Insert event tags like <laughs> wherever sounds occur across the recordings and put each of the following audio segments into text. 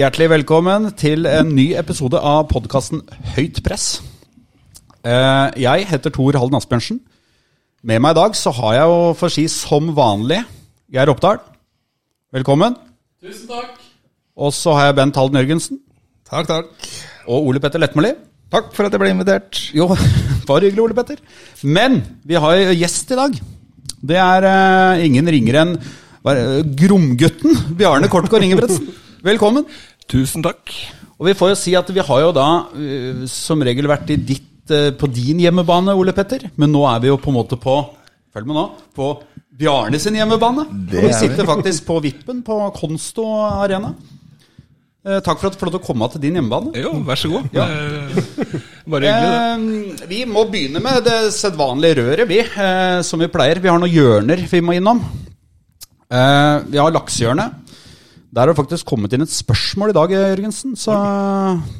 Hjertelig velkommen til en ny episode av podkasten Høyt press. Eh, Jeg heter Tor Halden Asbjørnsen. Med meg i dag så har jeg jo, for å si som vanlig, Geir Oppdal. Velkommen. Tusen takk. Og så har jeg Bent Halden Jørgensen. Takk, takk. Og Ole Petter Lettmoli. Takk for at jeg ble invitert. Jo, <laughs> bare hyggelig, Ole Petter. Men vi har jo gjest i dag. Det er eh, ingen ringere enn er Gromgutten Bjarne Kortgård Ingebretsen. Velkommen. Tusen takk. Og vi får jo si at vi har jo da eh, som regel vært i ditt, eh, på din hjemmebane, Ole Petter. Men nå er vi jo på en måte på Følg med nå. På Bjarne sin hjemmebane. Det og vi sitter vi. faktisk på vippen på Konsto Arena. Eh, takk for at du fikk komme til din hjemmebane. Jo, vær så god. Ja. Bare hyggelig. det. Eh, vi må begynne med det sedvanlige røret, vi. Eh, som vi pleier. Vi har noen hjørner vi må innom. Eh, vi har laksehjørnet. Der har det faktisk kommet inn et spørsmål i dag, Jørgensen. Så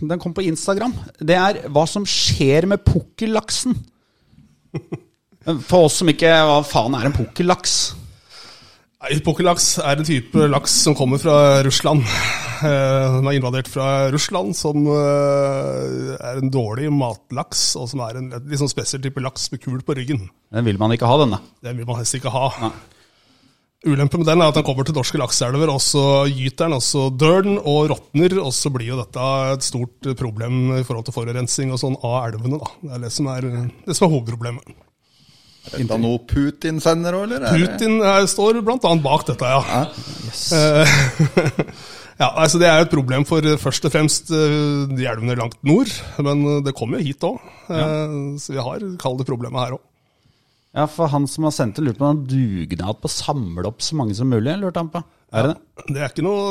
Den kom på Instagram. Det er hva som skjer med pukkellaksen. For oss som ikke Hva faen er en pukkellaks? Nei, Pukkellaks er en type laks som kommer fra Russland. Eh, Den er invadert fra Russland, som eh, er en dårlig matlaks, og som er en litt sånn spesiell type laks med kul på ryggen. Den vil man ikke ha, denne. Den vil man helst ikke ha. Ulempen med den er at den kommer til norske lakseelver, og så gyter den, og så dør den og råtner, og så blir jo dette et stort problem i forhold til forurensning og sånn av elvene. da. Det er det som er, det som er hovedproblemet. Er det noe Putin sender òg, eller? er Putin er, står bl.a. bak dette, ja. Yes. <laughs> ja, altså Det er jo et problem for eh, først og fremst eh, de elvene langt nord, men eh, det kommer jo hit òg. Så vi har kall det problemet her òg. Ja, for han som har sendt det, lurte på han dugnad på å samle opp så mange som mulig. lurte han på. Er det det? Det er ikke noe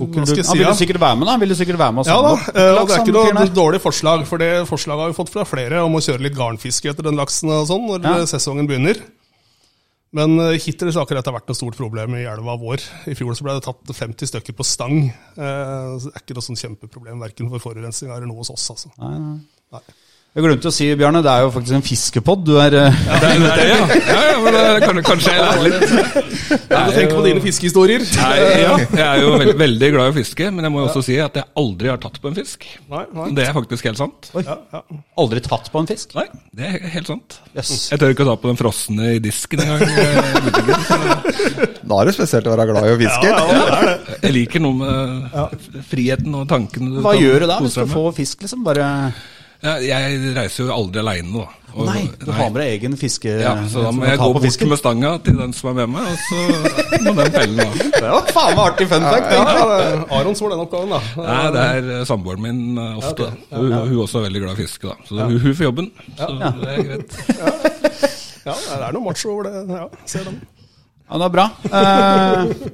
Hva Han skal jeg si? ville ja? sikkert være med, da. Ville sikkert være med og Ja samle da, opp. eh, og det er ikke noe dårlig forslag, for det forslaget har vi fått fra flere om å kjøre litt garnfiske etter den laksen og sånn når Ja. eh, sesongen begynner. Men eh, hittil så har ikke dette vært noe stort problem i elva vår. I fjor så ble det tatt 50 stykker på stang. Så Det er ikke noe sånn kjempeproblem verken for forurensning eller noe hos oss. altså. Nei, nei. Nei. Jeg glemte å si, Bjarne, det er jo faktisk en fiskepod. Du er Ja, Det er, det ja. <laughs> ja, ja men det kan, kanskje jeg lærer litt. Du tenker på dine fiskehistorier? Nei, ja, jeg er jo veldig, veldig glad i å fiske, men jeg må jo også si at jeg aldri har tatt på en fisk. Nei, nei. Det er faktisk helt sant. Ja, ja. aldri tatt på en fisk. Nei, det er helt sant. Yes. Jeg tør ikke å ta på den frosne i disken engang. eh, Da er det spesielt å være glad i å fiske. Ja, ja, det er det. Jeg liker noe med friheten og tanken. Hva kan gjør du da hvis du får fisk, liksom? Bare jeg reiser jo aldri aleine, nå. Og- Nei, du har med deg egen fiske... Ja, så da må jeg gå bort fisken. med stanga til den som er med meg, og så må den pelle den av. <laughs> Det var faen meg artig fun fact, Ja, ja, er Aron den oppgaven, da. Nei, det er eh, samboeren min eh, ofte. Hun, hun også er veldig glad i fiske, da. Så hun, hun får jobben. Så det er greit. <laughs> Ja, det er noe macho over det. Ja, ser den. Ja, det er bra. Eh,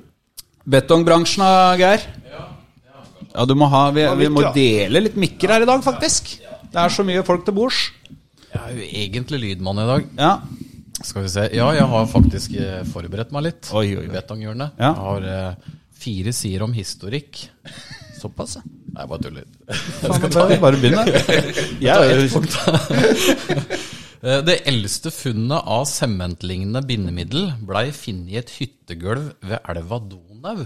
betongbransjen, da, Geir? Ja, du må ha Vi, vi må dele litt mikker her i dag, faktisk. Det er så mye folk til bords. Jeg er jo egentlig lydmann i dag. Ja. Skal vi se. Ja, jeg har faktisk eh, forberedt meg litt. Oi, oi, oi. Betonghjørnet. Ja. Jeg har eh, fire sider om historikk. Såpass, ja. Nei, jeg bare tuller. Skal Bare, bare begynne. <laughs> Jeg er <laughs> Eh, Det eldste funnet av sementlignende bindemiddel blei funnet i et hyttegulv ved elva Donau.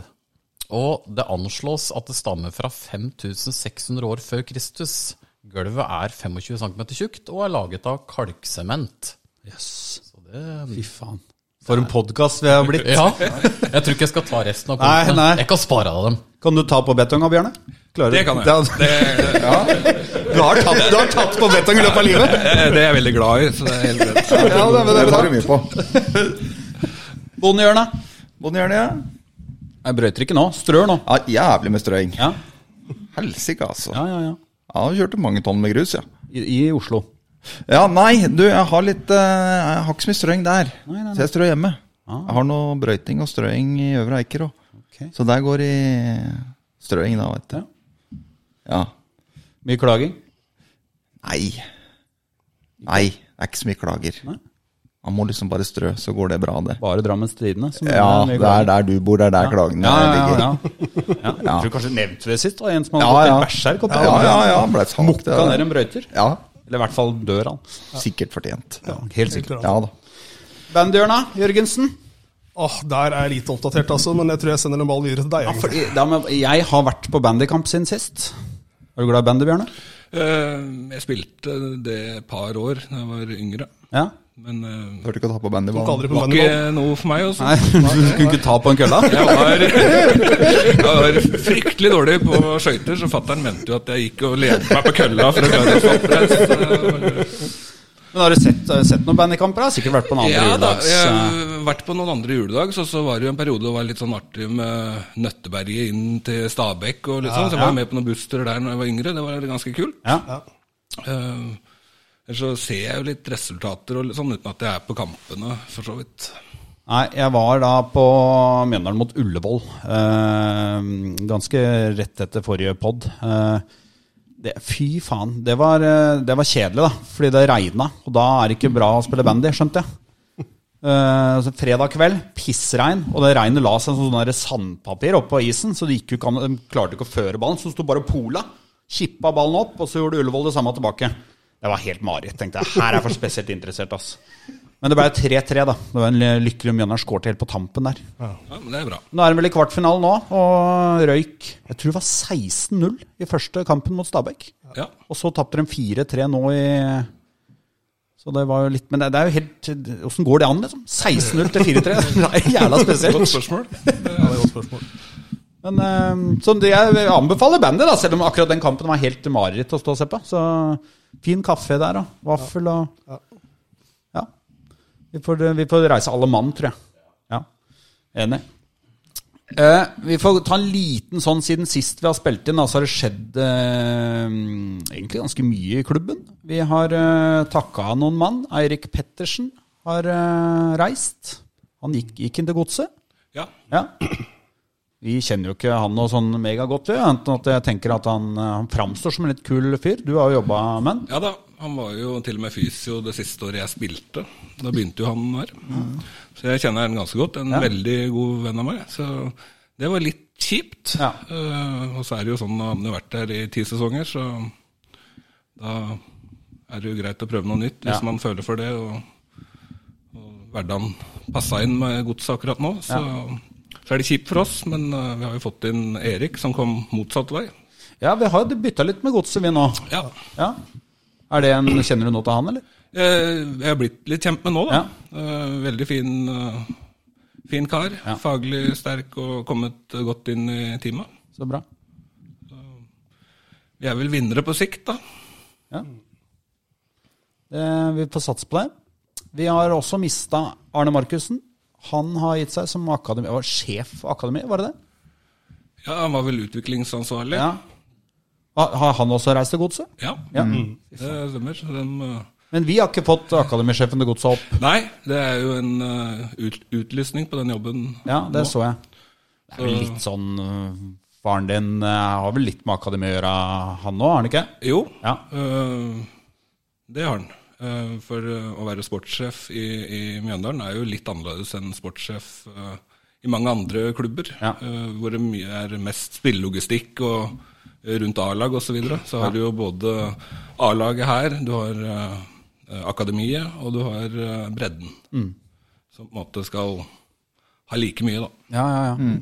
Og det anslås at det stammer fra 5600 år før Kristus. Gulvet er 25 cm tjukt og er laget av kalksement. Yes. Det Fy faen. For en podkast vi har blitt. <laughs> Ja. Jeg tror ikke jeg skal ta resten av Nei, nei. Jeg kan spare av dem. Kan du ta på betonga, Bjørne? Klarer? Det kan jeg. Det- Det, <laughs> Du, har tatt, du har tatt på betong i løpet av livet? det er jeg veldig glad i, så det er helt greit. Ja, det, det Det tar du mye på. Bondehjørnet. Bondehjørnet, ja. Jeg brøyter ikke nå. Strør nå. ja. Jævlig med strøing. Ja, Helsike, altså. ja, ja. ja. Ja, jeg kjørte mange tonn med grus, ja. I, I Oslo. Ja, nei, du, jeg har litt eh, Jeg har ikke så mye strøing der. Nei, nei, nei. Så jeg strør hjemme. Jeg har noe brøyting og strøing i Øvre Eiker òg. Okay. Så der går i strøing, da, vet du. Ja. Ja. Mye klaging. Nei. Nei, det er ikke så mye klager. Nei. Man må liksom bare strø, så går det bra, det. Bare Drammens Tidende. som Ja, det er der du bor, det er der klagene Ja, ja, ligger. ja, <laughs> ja. ja. Jeg tror kanskje nevnte det sist. Da. En som hadde Ja, gått ja. berserk Ja, ja, ja, ble sagt, det ned en brøyter. Ja, Eller i hvert fall dør han. sikkert fortjent. Ja, helt sikkert. Ja da. Bandhjørna, Jørgensen. Åh, Der er jeg lite oppdatert, altså, men jeg tror jeg sender en ball videre til deg. Ja, fordi, da, men jeg har vært på bandykamp siden sist. Er du glad i bandy, Bjørne? Uh, jeg spilte det et par år da jeg var yngre. Ja? Men uh, Hørte ikke å ta på Tok aldri det på var bandyball. ikke noe for meg. Også. Nei, <laughs> du kunne ikke ta på en kølla? Jeg var, <laughs> jeg var fryktelig dårlig på skøyter, så fattern mente jo at jeg gikk og lente meg på kølla for å klare å få oppreist. Men har du sett, sett noen bandykamper? da? Sikkert vært på noen andre Ja da, juledags... jeg eh, har vært på noen andre juledags, og så var det jo en periode det var litt sånn artig med Nøtteberget inn til Stabekk og litt sånn, så jeg var med på noen bussturer der når jeg var yngre, det var ganske kult. Ja. Eh, Ellers så ser jeg jo litt resultater og sånn, uten at jeg er på kampene, for så vidt. Nei, jeg var da på Mjøndalen mot Ullevål. Eh, ganske rett etter forrige pod. Eh, fy faen. Det var, eh, det var kjedelig, da. Fordi det regna. Og da er det ikke bra å spille bandy, skjønte jeg. Eh, så fredag kveld, pissregn, og det regnet la seg som sånn sandpapir oppå isen. Så de klarte ikke å føre ballen, så sto bare og pola. Kippa ballen opp, og så gjorde Ullevål det samme tilbake. Det var helt mareritt, tenkte jeg. Her er jeg for spesielt interessert, ass. Men det ble 3-3, da. Det var en lykkelig om Mjøndalen skårte helt på tampen der. Ja, men det er bra. Nå er de vel i kvartfinalen nå, og røyk Jeg tror det var 16-0 i første kampen mot Stabæk. Ja. Og så tapte de 4-3 nå i Så det var jo litt Men det, det er jo helt Åssen går det an, liksom? 16-0 til 4-3? <laughs> Det er jævla spesielt. Godt spørsmål. Ja, <laughs> det er et godt spørsmål. Men eh, så det, jeg anbefaler bandet, da, selv om akkurat den kampen var helt mareritt å stå og se på. Så fin kaffe der, da. vaffel og Ja. Vi får, vi får reise alle mann, tror jeg. Ja. Enig. Eh, vi får ta en liten sånn siden sist vi har spilt inn. Da, så har det skjedd eh, egentlig ganske mye i klubben. Vi har eh, takka noen mann. Eirik Pettersen har eh, reist. Han gikk, gikk inn til godset. Ja. Ja. Vi kjenner jo ikke han noe sånn megagodt, ja, enten at jeg tenker at han, eh, han framstår som en litt kul fyr. Du har jo jobba med han. ja da, han var jo til og med fysio det siste året jeg spilte. Da begynte jo han her. Så jeg kjenner han ganske godt. En Ja. veldig god venn av meg. Så det var litt kjipt. Ja. Uh, og så er det jo sånn, han har vært der i ti sesonger, så da er det jo greit å prøve noe nytt hvis Ja. man føler for det. Og, og hverdagen passa inn med godset akkurat nå. Så, så er det kjipt for oss, men eh, vi har jo fått inn Erik, som kom motsatt vei. Ja, vi har bytta litt med godset, vi nå. Ja. Ja. Er det en, Kjenner du noe til han, eller? Eh, Jeg er blitt litt kjent med nå, da. Ja. Eh, Veldig fin, fin kar. Ja. Faglig sterk og kommet godt inn i teamet. Så bra. Vi er vel vinnere på sikt, da. Ja. Det, vi får satse på det. Vi har også mista Arne Markussen. Han har gitt seg som akademi, var sjef for akademi, var det det? Ja, Han var vel utviklingsansvarlig. Ja. Har han også reist til godset? Ja, Ja. det stemmer. Den, eh, Men vi har ikke fått akademisjefen til godset opp. Nei, det er jo en uh, ut, utlysning på den jobben. Ja, det nå. så jeg. Det er vel litt sånn uh, Faren din har vel litt med akademi å gjøre, han òg, har han ikke? Jo, Ja. eh, det har han. Eh, for eh, å være sportssjef i, i Mjøndalen er jo litt annerledes enn sportssjef eh, i mange andre klubber. Ja. eh, hvor det mye er mest spillelogistikk og rundt A-lag osv. Så, videre. så har du jo både A-laget her, du har akademiet, og du har bredden. Mm. Som på en måte skal ha like mye, da. Ja, ja, ja.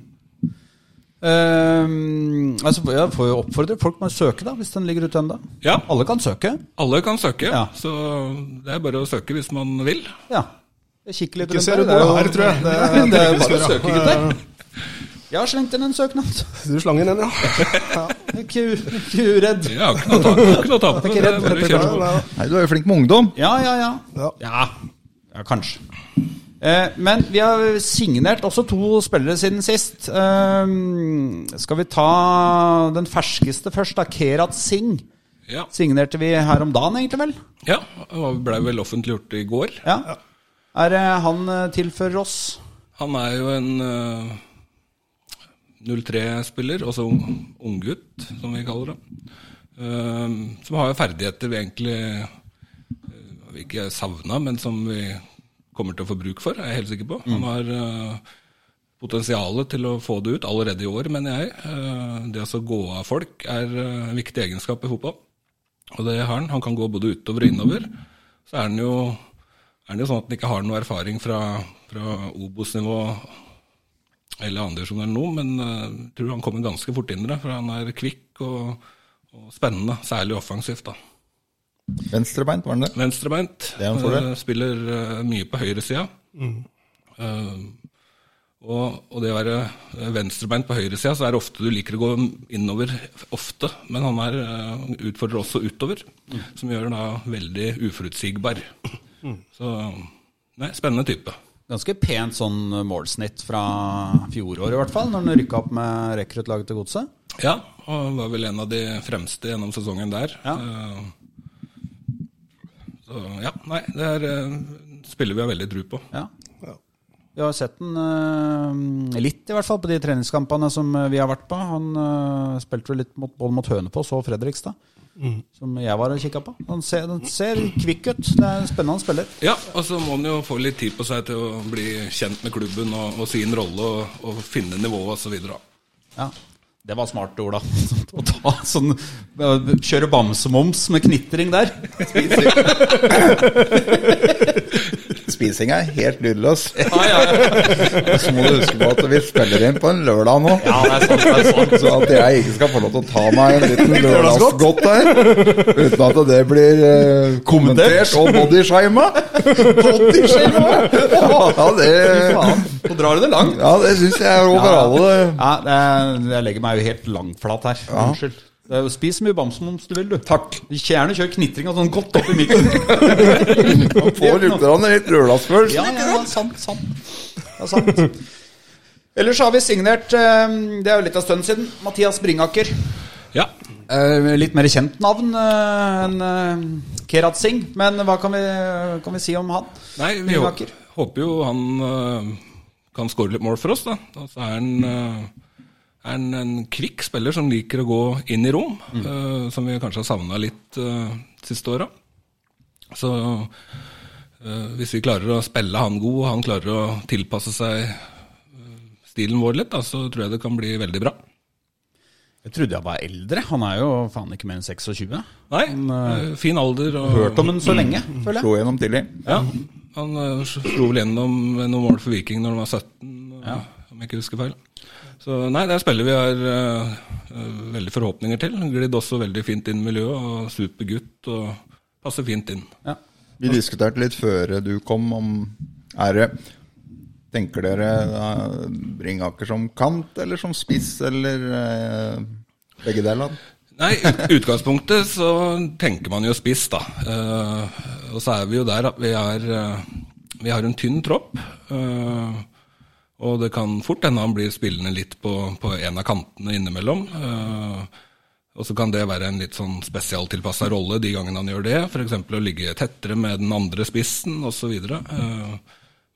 Ehm, altså, jeg får jo oppfordre folk med å søke, da, hvis den ligger ute ennå. Ja, Alle kan søke. alle kan søke, Ja. så det er bare å søke hvis man vil. Ja. Jeg kikker litt rundt der. Det er her, tror jeg. Det er, <laughs> Det er bare å søke, gutter. Jeg har slengt inn en søknad. Du slang inn en, ja. Er Ikke, ikke uredd. Ja, ikke noe å tape. Det er bare å kjøre på. Nei, Nei, du er jo flink med ungdom. Ja, ja, ja. Ja. Ja, ja kanskje. Eh, men vi har signert også to spillere siden sist. Eh, skal vi ta den ferskeste først, da? Kerat Singh. Ja. Signerte vi her om dagen, egentlig vel? ja, det ble vel offentliggjort i går. Ja. Er det han eh, tilfører oss? Han er jo en uh, 03-spiller, også ung- unggutt, som vi kaller det. Eh, som har jo ferdigheter vi egentlig vi ikke savna, men som vi kommer til å få bruk for, er jeg helt sikker på. Han har uh, potensialet til å få det ut allerede i år, mener jeg. Eh, det å gå av folk er eh, en viktig egenskap i fotball. Og det har han. Han kan gå både utover og innover. Så er han jo er det jo sånn at han ikke har noe erfaring fra, fra Obos-nivå eller andredivisjon eller noe, men eh, jeg tror han kommer ganske fort inn i det. For han er kvikk og, og spennende, særlig offensivt. da. Venstrebeint, var den det? Venstrebeint. Det er en fordel. eh, Spiller eh, mye på høyresida. Eh, og, og det å være venstrebeint på høyresida, så er det ofte du liker å gå innover ofte. Men han er, utfordrer også utover, som gjør den da veldig uforutsigbar. Så nei, spennende type. Ganske pent sånn målsnitt fra fjoråret, i hvert fall, når han rykka opp med rekruttlaget til Godset. Ja, og var vel en av de fremste gjennom sesongen der. Ja. Eh, Så ja, nei, det er eh, spiller vi har veldig tru på. Ja. Vi har sett den eh, litt, i hvert fall, på de treningskampene som eh, vi har vært på. Han spilte vel litt mot, både mot Hønefoss og Fredrikstad, som jeg var og kikka på. Han ser, han ser kvikk ut. Det er en spennende spiller. Ja, og så må han jo få litt tid på seg til å bli kjent med klubben og, og sin rolle og, og finne nivået osv. Ja. Det var smart, Ola. Å ta sånn Kjøre bamsemums med knitring der. Spising er helt lydløs. Ja, ja, ja. Så må du huske på at vi spiller inn på en lørdag nå. ja det er sant. Det er sant. Så at jeg ikke skal få lov til å ta meg en liten lørdagsgodt der, uten at det blir eh, kommentert og bodyshama. Bodyshama? Ja, det, Nå drar du det langt. ja, det syns jeg er over alle. Ja, er, jeg legger meg jo helt langflat her. Unnskyld. Det er jo- Spis så mye bamsemums du vil, du. Takk. Gjerne kjør knitringa sånn godt opp oppi mikken. <laughs> Får lukterne litt lørdagsfølelse. Ja, ja, ja, sant, sant. Er sant. Ellers har vi signert, eh, det er jo litt av stund siden, Mathias Bringaker. Ja. Eh, Litt mer kjent navn eh, enn Kerat Singh, men hva kan vi, kan vi si om han? Nei, vi Bringaker. håper jo han kan skåre litt mål for oss, da. Og så er han er han en kvikk spiller som liker å gå inn i rom, øh, som vi kanskje har savna litt uh, siste åra. Så uh, hvis vi klarer å spille han god, og han klarer å tilpasse seg stilen vår litt, da, så tror jeg det kan bli veldig bra. Jeg trodde jeg var eldre. Han er jo faen ikke mer enn 26. Nei, øh, fin alder. Og, Hørt om han så lenge, føler jeg. Slo gjennom tidlig. Ja, han slo vel gjennom noen mål for Viking når han var 17, ja. om jeg ikke husker feil. Så nei, det er spiller vi har øh, veldig forhåpninger til. Glidd også veldig fint inn i miljøet, og super gutt, og passer fint inn. Ja. Vi diskuterte litt før du kom om Er det Tenker dere eh, Bringaker som kant, eller som spiss, eller uh, begge deler? Nei, i utgangspunktet så tenker man jo spiss, da. Eh, og så er vi jo der at vi er Vi har en tynn tropp. eh, og det kan fort hende han blir spillende litt på, på en av kantene innimellom. eh, og så kan det være en litt sånn spesialtilpassa rolle de gangene han gjør det. F.eks. å ligge tettere med den andre spissen osv. Uh,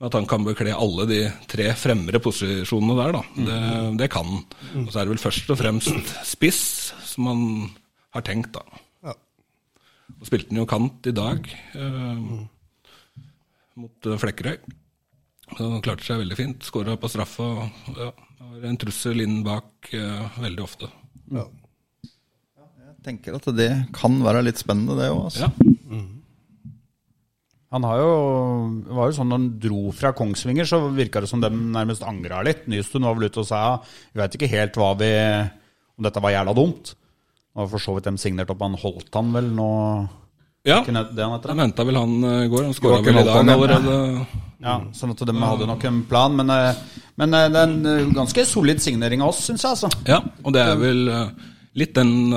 at han kan bekle alle de tre fremre posisjonene der, da. Det, det kan han. Og så er det vel først og fremst spiss som han har tenkt, da. Ja. Og spilte han jo kant i dag eh, mot eh, Flekkerøy. Han klarte seg veldig fint. Skåra på straffa. Ja, har en trussel inn bak eh, veldig ofte. Ja. Jeg tenker at det kan være litt spennende, det òg. Altså. Ja. Han har jo, var jo sånn Når han dro fra Kongsvinger, så virka det som de nærmest angra litt. Nystuen var vel ute og sa vi veit ikke helt hva vi, om dette var jævla dumt. Og for så vidt de signert opp han holdt han vel nå ja. Han? Henta vel han eh, i går. Han skåra vel i dag allerede. Ja, sånn at de hadde nok en plan. Men, eh, men eh, det er en eh, ganske solid signering av oss, syns jeg. altså. Ja, og det er vel litt den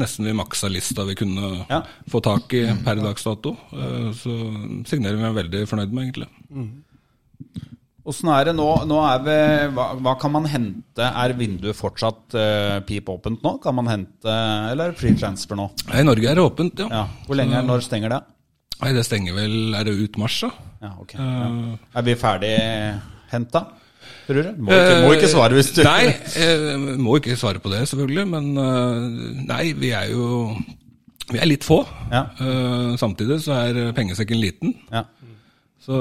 nesten vi maksa lista vi kunne Ja. få tak i per dags dato. Så signerer vi er veldig fornøyd med, egentlig. Åssen er det nå? nå er vi, hva, hva kan man hente? Er vinduet fortsatt uh, pip åpent nå? Kan man hente, Eller er det free transfer nå? I Norge er det åpent, ja. Ja. Hvor lenge, når stenger det? Nei, det stenger vel Er det ut mars, da? Ja, ok. Ja. Er vi ferdig henta? Tror du? Må ikke, må ikke svare hvis du Nei, eh, må ikke svare på det, selvfølgelig. Men eh, nei, vi er jo Vi er litt få. Ja. Eh, samtidig så er pengesekken liten. Ja. Så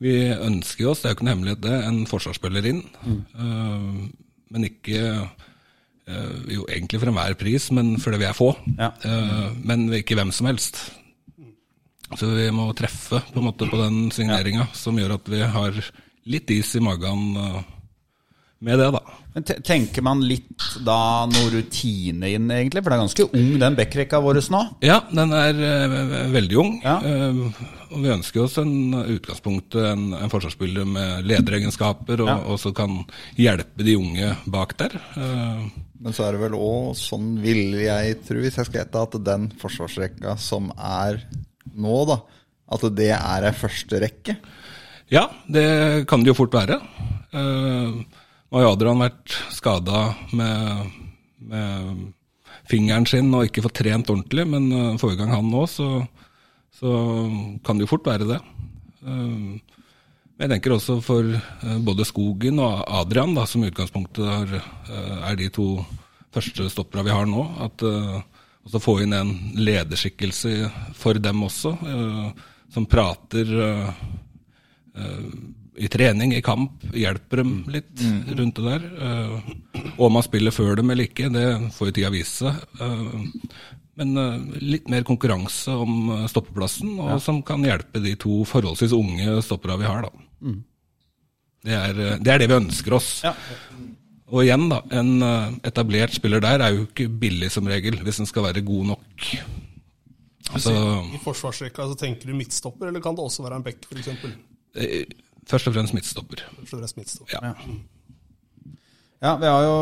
vi ønsker oss, det er jo ikke noe hemmelighet det, en forsvarsspiller inn. Eh, men ikke eh, Jo, egentlig for enhver pris, men fordi vi er få. Ja. Eh, men ikke hvem som helst. Så vi må treffe på en måte på den signeringa, som gjør at vi har litt is i magen eh, med det, da. Men tenker man litt da noe rutine inn, egentlig? For det er ganske ung, den backrekka vår nå. Ja, den er eh, veldig ung. Ja. eh, og vi ønsker oss en utgangspunkt, en, en forsvarsspiller med lederegenskaper, og Ja. og som kan hjelpe de unge bak der. Men så er det vel òg sånn, vil jeg tro, hvis jeg skal gjette, at den forsvarsrekka som er nå, da, at det er ei første rekke. Ja, det kan det jo fort være. Eh, Nå har Adrian vært skada med, med fingeren sin og ikke fått trent ordentlig, men eh, forrige gang han nå, så, så kan det jo fort være det. Eh, jeg tenker også for både Skogen og Adrian, da, som i utgangspunktet er, er de to første stoppera vi har nå, at eh, også få inn en lederskikkelse for dem også, eh, som prater eh, eh, i trening, i kamp, hjelper dem litt rundt det der. Og om man spiller før dem eller ikke, det får jo tida vise. Eh, men litt mer konkurranse om stoppeplassen, og som kan hjelpe de to forholdsvis unge stoppera vi har. da. Det, er, det er det vi ønsker oss. Ja. Og igjen, da, en eh, etablert spiller der er jo ikke billig som regel, hvis den skal være god nok. Altså, I forsvarsrekka så tenker du midtstopper, eller kan det også være en back, f.eks.? eh, først og fremst midtstopper. Først og fremst midtstopper. Ja. Ja, vi har jo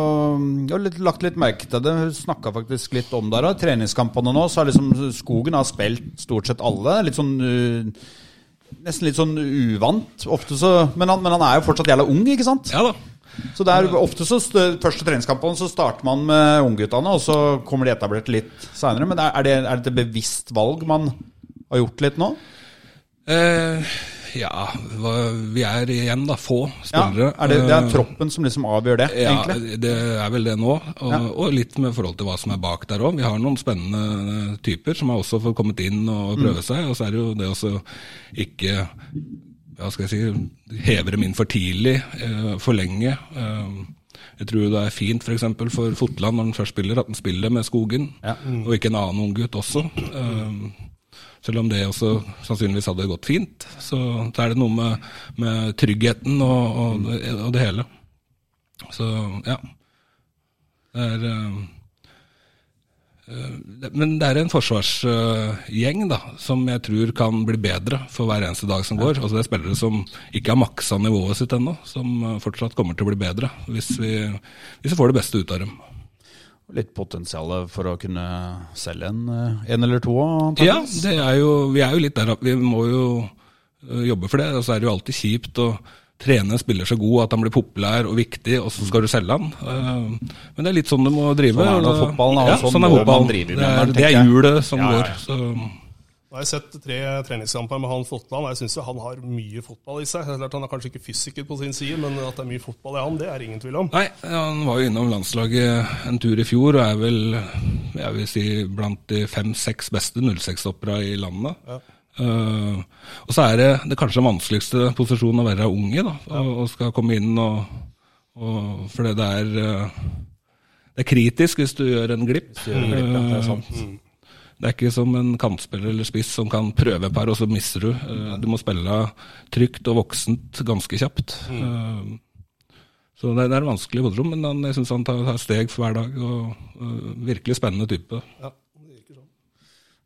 vi har litt, lagt litt merke til det. Hun snakka faktisk litt om det. og Treningskampene nå, så har liksom Skogen har spilt stort sett alle. Litt sånn uh, Nesten litt sånn uvant. Ofte så, men, han, men han er jo fortsatt jævla ung, ikke sant? ja da. Så det er ofte så første treningskampene så starter man med ungguttene, og så kommer de etablert litt seinere. Men er det, er det et bevisst valg man har gjort litt nå? Eh, ja, vi er igjen da få Ja, spillere. er det, det er Eh, troppen som liksom avgjør det, Ja, egentlig? det er vel det nå. Og, Ja. og litt med forhold til hva som er bak der òg. Vi har noen spennende typer som har også fått kommet inn og prøve seg. Og så er det jo det også ikke hva skal jeg si, hever dem inn for tidlig, eh, for lenge. Eh, jeg tror det er fint f.eks. For, for Fotland når han først spiller, at han spiller med Skogen, Ja. og ikke en annen unggutt også. Eh, selv om det også sannsynligvis hadde gått fint, så, så er det noe med, med tryggheten og, og, det- og det hele. Så ja. Det er det- Men det er en forsvarsgjeng da, som jeg tror kan bli bedre for hver eneste dag som går. Altså Det er spillere som ikke har maksa nivået sitt ennå, som eh, fortsatt kommer til å bli bedre hvis vi, hvis vi får det beste ut av dem. Litt potensial for å kunne selge en, eh, en eller to? Ja, antageligvis. det er jo, vi er jo litt der at vi må jo jobbe for det. Og så er det jo alltid kjipt å trene en spiller så god at han blir populær og viktig, og så skal du selge han. Eh, Men det er litt sånn du må drive. Sånn er det fotballen, ja, sånn sånn er fotballen. Det er, det er hjulet som Ja, ja, går. Så Nå har jeg sett tre treningskamper med han Fotland, og jeg syns han har mye fotball i seg. Klart Han er kanskje ikke fysiker på sin side, men at det er mye fotball i han, det er ingen tvil om. Nei, han var jo innom landslaget en tur i fjor, og er vel jeg vil si, blant de fem-seks beste 06-stoppera i landet. Eh, og så er det, det kanskje vanskeligste posisjonen å være ung i, da, og, og skal komme inn og, og For det er uh, Det er kritisk hvis du gjør en glipp. gjør en glipp, ja, det er. Eh, det er ikke som en kantspiller eller spiss som kan prøve et par, og så mister du. Eh, Du må spille trygt og voksent ganske kjapt. Eh, Så det, det er vanskelig men han, jeg syns han tar, tar steg for hver dag. og Virkelig spennende type. Ja.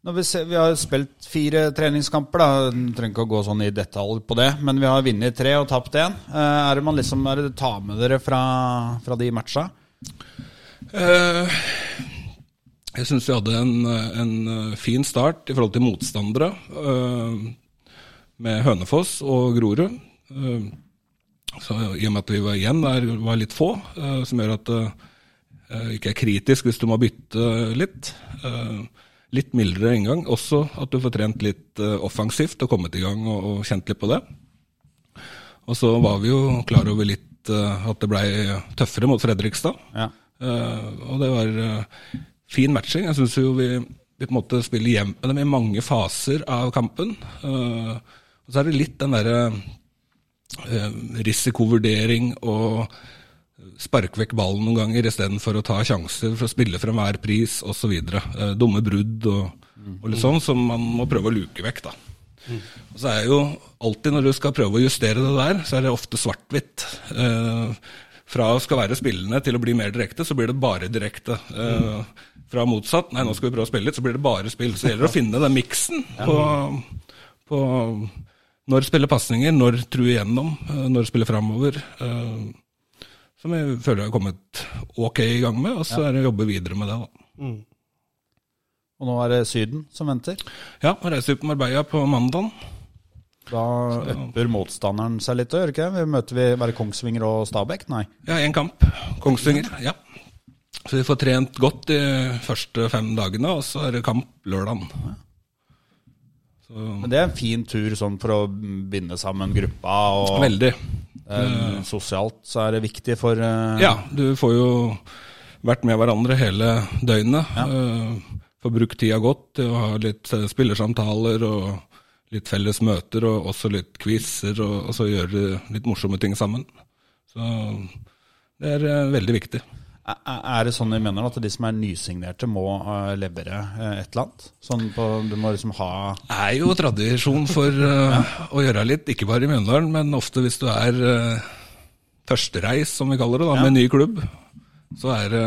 Når vi, ser, vi har spilt fire treningskamper, da. Trenger ikke å gå sånn i detalj på det, men vi har vunnet tre og tapt én. Eh, Er det man liksom er det tar med dere fra, fra de matcha? Eh, jeg syns vi hadde en, en øh, fin start i forhold til motstandere. øh, med Hønefoss og Grorud. Eh, så I og med at vi var igjen der var litt få, eh, som gjør at det eh, ikke er kritisk hvis du må bytte litt. Eh, litt mildere inngang. Også at du får trent litt eh, offensivt og kommet i gang og, og kjent litt på det. Og så var vi jo klar over litt eh, at det blei tøffere mot Fredrikstad. Ja. Eh, og det var fin matching. Jeg syns jo vi, vi på en måte spiller jevnt med dem i mange faser av kampen. Og så er det litt den derre risikovurdering og sparke vekk ballen noen ganger istedenfor å ta sjanser for å spille for enhver pris osv. Eh, dumme brudd og, og litt sånn som man må prøve å luke vekk, da. Og så er jo alltid når du skal prøve å justere det der, så er det ofte svart-hvitt. Eh, fra å skal være spillende til å bli mer direkte, så blir det bare direkte. Eh, fra motsatt, nei nå skal vi prøve å spille litt, så blir det bare spill. Så det gjelder å finne den miksen på, på når spille pasninger, når true igjennom, når spille framover. eh, Som jeg føler jeg har kommet ok i gang med, og så er det å jobbe videre med det. da. Og nå er det Syden som venter. Ja, jeg reiser på Marbella på mandag. Da øpper motstanderen seg litt, gjør ikke? det? Møter vi bare Kongsvinger og Stabæk? Nei. Ja, én kamp. Kongsvinger. ja. Så vi får trent godt de første fem dagene, og så er det kamp lørdagen. Men det er en fin tur sånn for å binde sammen gruppa. Og Veldig. Eh, sosialt så er det viktig for uh... Ja, du får jo vært med hverandre hele døgnet. Eh, Får brukt tida godt til å ha litt spillersamtaler og litt felles møter, og også litt quizer, og, og så gjøre litt morsomme ting sammen. Så det er veldig viktig. Er det sånn vi mener at de som er nysignerte, må eh, levere eh, et eller annet? Sånn på, du må liksom ha Det er jo tradisjon for eh, å gjøre litt, ikke bare i Mjøndalen, men ofte hvis du er uh, førstereis, som vi kaller det, da, med ny klubb, så er det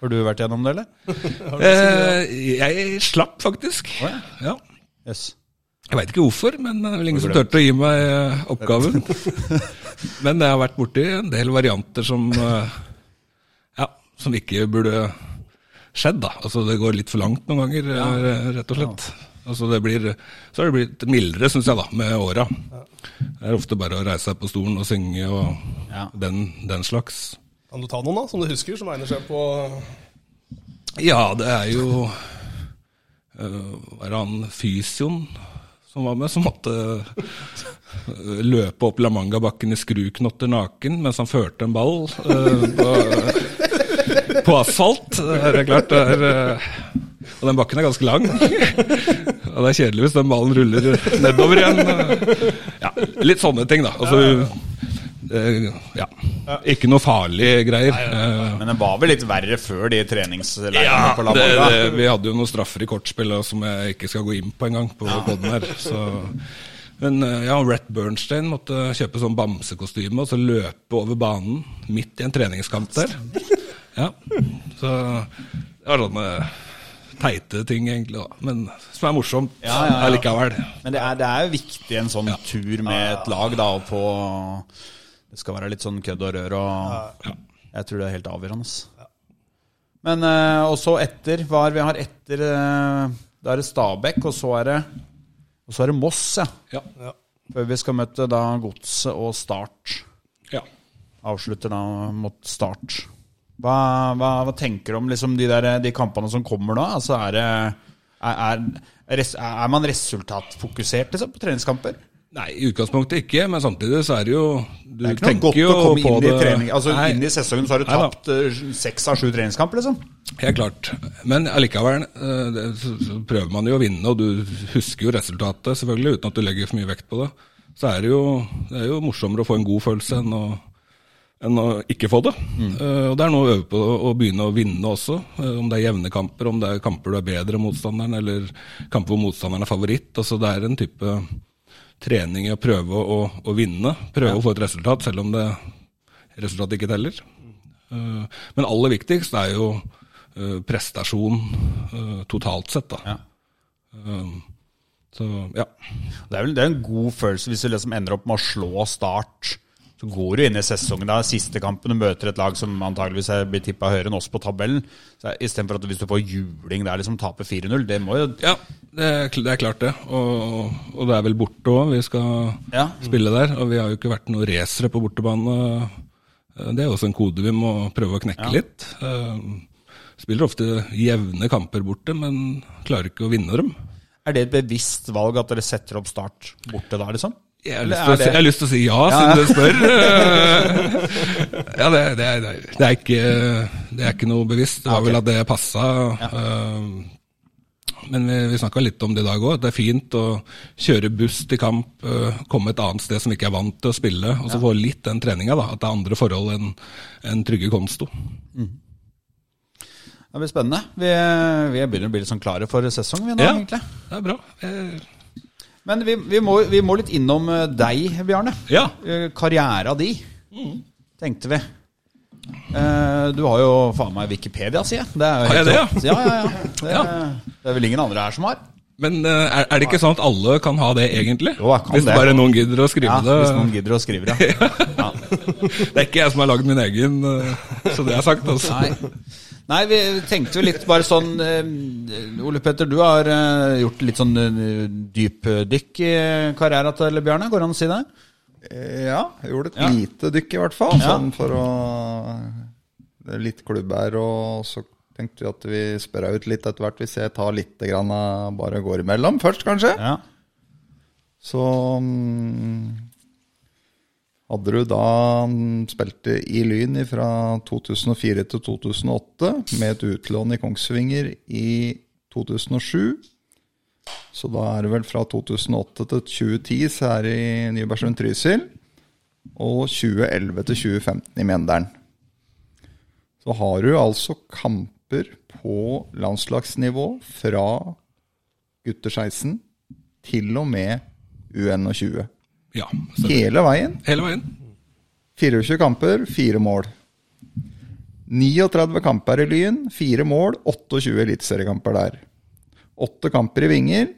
Har du vært gjennom det, eller? <laughs> Jeg slapp faktisk. Oh, ja. Ja. Yes. Jeg veit ikke hvorfor, men det er vel ingen som turte å gi meg oppgaven. <laughs> men jeg har vært borti en del varianter som Ja, som ikke burde skjedd, da. Altså det går litt for langt noen ganger, ja. rett og slett. Altså det blir, så har det blitt mildere, syns jeg, da, med åra. Det er ofte bare å reise seg på stolen og synge og Ja. den, den slags. Kan du ta noen da, som du husker, som egner seg på Ja, det er jo uh, Var det han fysioen som var med, som måtte øh, løpe opp La Manga-bakken i skruknotter naken mens han førte en ball Uh, på, på asfalt? Det er klart det er Og den bakken er ganske lang. Og det er kjedelig hvis den ballen ruller nedover igjen. Ja, litt sånne ting, da. Altså, ja. Ikke noe farlige greier. Eh, Men det var vel litt verre før de treningsleirene ja, på La Manga? vi hadde jo noen straffer i kortspill som jeg ikke skal gå inn på engang. På podden her, så. Men eh, ja, Rett Bernstein måtte kjøpe sånn bamsekostyme og så løpe over banen midt i en treningskamp der. Ja, Så det var sånne teite ting, egentlig, da. Men som er morsomt Ja, ja, ja. likevel. Men det er, det er jo viktig en sånn tur med et lag, da, å få Det skal være litt sånn kødd og rør og Jeg tror det er helt avgjørende. Men uh, også etter Hva er vi har etter uh, Da er det Stabæk, og så er det Og så er det Moss, ja. Ja. Før vi skal møte da Godset og Start. ja. Avslutter da mot Start. Hva, hva, hva tenker du om liksom de, der, de kampene som kommer nå? Altså er, det, er, er, er man resultatfokusert liksom, på treningskamper? Nei, i utgangspunktet ikke, men samtidig så er det jo Du Det er ikke noe godt å komme inn i trening. Altså Nei. Inn i sesongen så har du tapt eh, seks av sju treningskamper, liksom. Helt klart. Men allikevel eh, så prøver man jo å vinne, og du husker jo resultatet, selvfølgelig, uten at du legger for mye vekt på det. Så er det jo, det er jo morsommere å få en god følelse enn å, enn å ikke få det. Eh, og det er noe å øve på å begynne å vinne også. Uh, om det er jevne kamper, om det er kamper du er bedre enn motstanderen, eller kamper hvor motstanderen er favoritt. Altså det er en type trening i å prøve å, å vinne. Prøve å få et resultat, selv om det resultatet ikke teller. Uh, Men aller viktigst er jo prestasjon totalt sett, da. Ja. Så ja. Det er vel det er en god følelse hvis du liksom ender opp med å slå Start. Så går du inn i sesongen da, siste kampen, du møter et lag som antageligvis er- blir tippa høyere enn oss på tabellen. Istedenfor at hvis du får juling der, liksom taper 4-0. Det må jo ja det, er, det er klart, det. Og, og det er vel borte òg. Vi skal Ja. spille der. Og vi har jo ikke vært noen racere på bortebane. Det er også en kode vi må prøve å knekke litt. Eh, Spiller ofte jevne kamper borte, men klarer ikke å vinne dem. Er det et bevisst valg at dere setter opp Start borte da, liksom? Jeg har, lyst til å, si- jeg har lyst til å si ja, siden ja. du spør. <laughs> ja, det, det, er, det, er ikke, det er ikke noe bevisst. Det var vel at det passa. eh, Men vi, vi snakka litt om det i dag òg. Det er fint å kjøre buss til kamp, eh, komme et annet sted som ikke er vant til å spille, og så få litt den treninga. At det er andre forhold enn en trygge konsto. Det blir spennende. Vi, vi begynner å bli litt sånn klare for sesong, vi nå, Ja. egentlig. Det er bra. Jeg, Men vi, vi, må, vi må litt innom eh, deg, Bjarne. Ja. Eh, Karriera di, tenkte vi. Eh, du har jo faen meg Wikipedia, sier jeg. Det Har jeg det, ja? Ja, ja, <laughs> Det, Ja. det er vel ingen andre her som har. Men er, det ikke sånn at alle kan ha det, egentlig? Jo, jeg kan Hvis det. bare noen gidder å skrive Ja, det. hvis noen gidder å skrive det. <laughs> Ja. Det er ikke jeg som har lagd min egen, så det er sagt. Altså. Nei. Nei, vi tenkte jo litt bare sånn eh, Ole Petter, du har eh, gjort litt sånn eh, dypdykk i karrieren til Bjarne, går det an å si det? Ja, jeg gjorde et Ja. lite dykk i hvert fall. Sånn for å litt klubb her, og så tenkte vi at vi spør ut litt etter hvert. Hvis jeg tar litt grann bare går imellom først, kanskje. Ja. Så mm, hadde du da spilt i Lyn fra 2004 til 2008 med et utlån i Kongsvinger i 2007. Så da er det vel fra 2008 til 2010 så er det i Nybergsund Trysil. Og 2011 til 2015 i Mjendalen. Så har du altså kamper på landslagsnivå fra gutter 16 til og med UN20. Ja, Hele veien. hele veien. 24 kamper, fire mål. 39 kamper i Lyn, fire mål, 28 eliteseriekamper der. Åtte kamper i Vinger,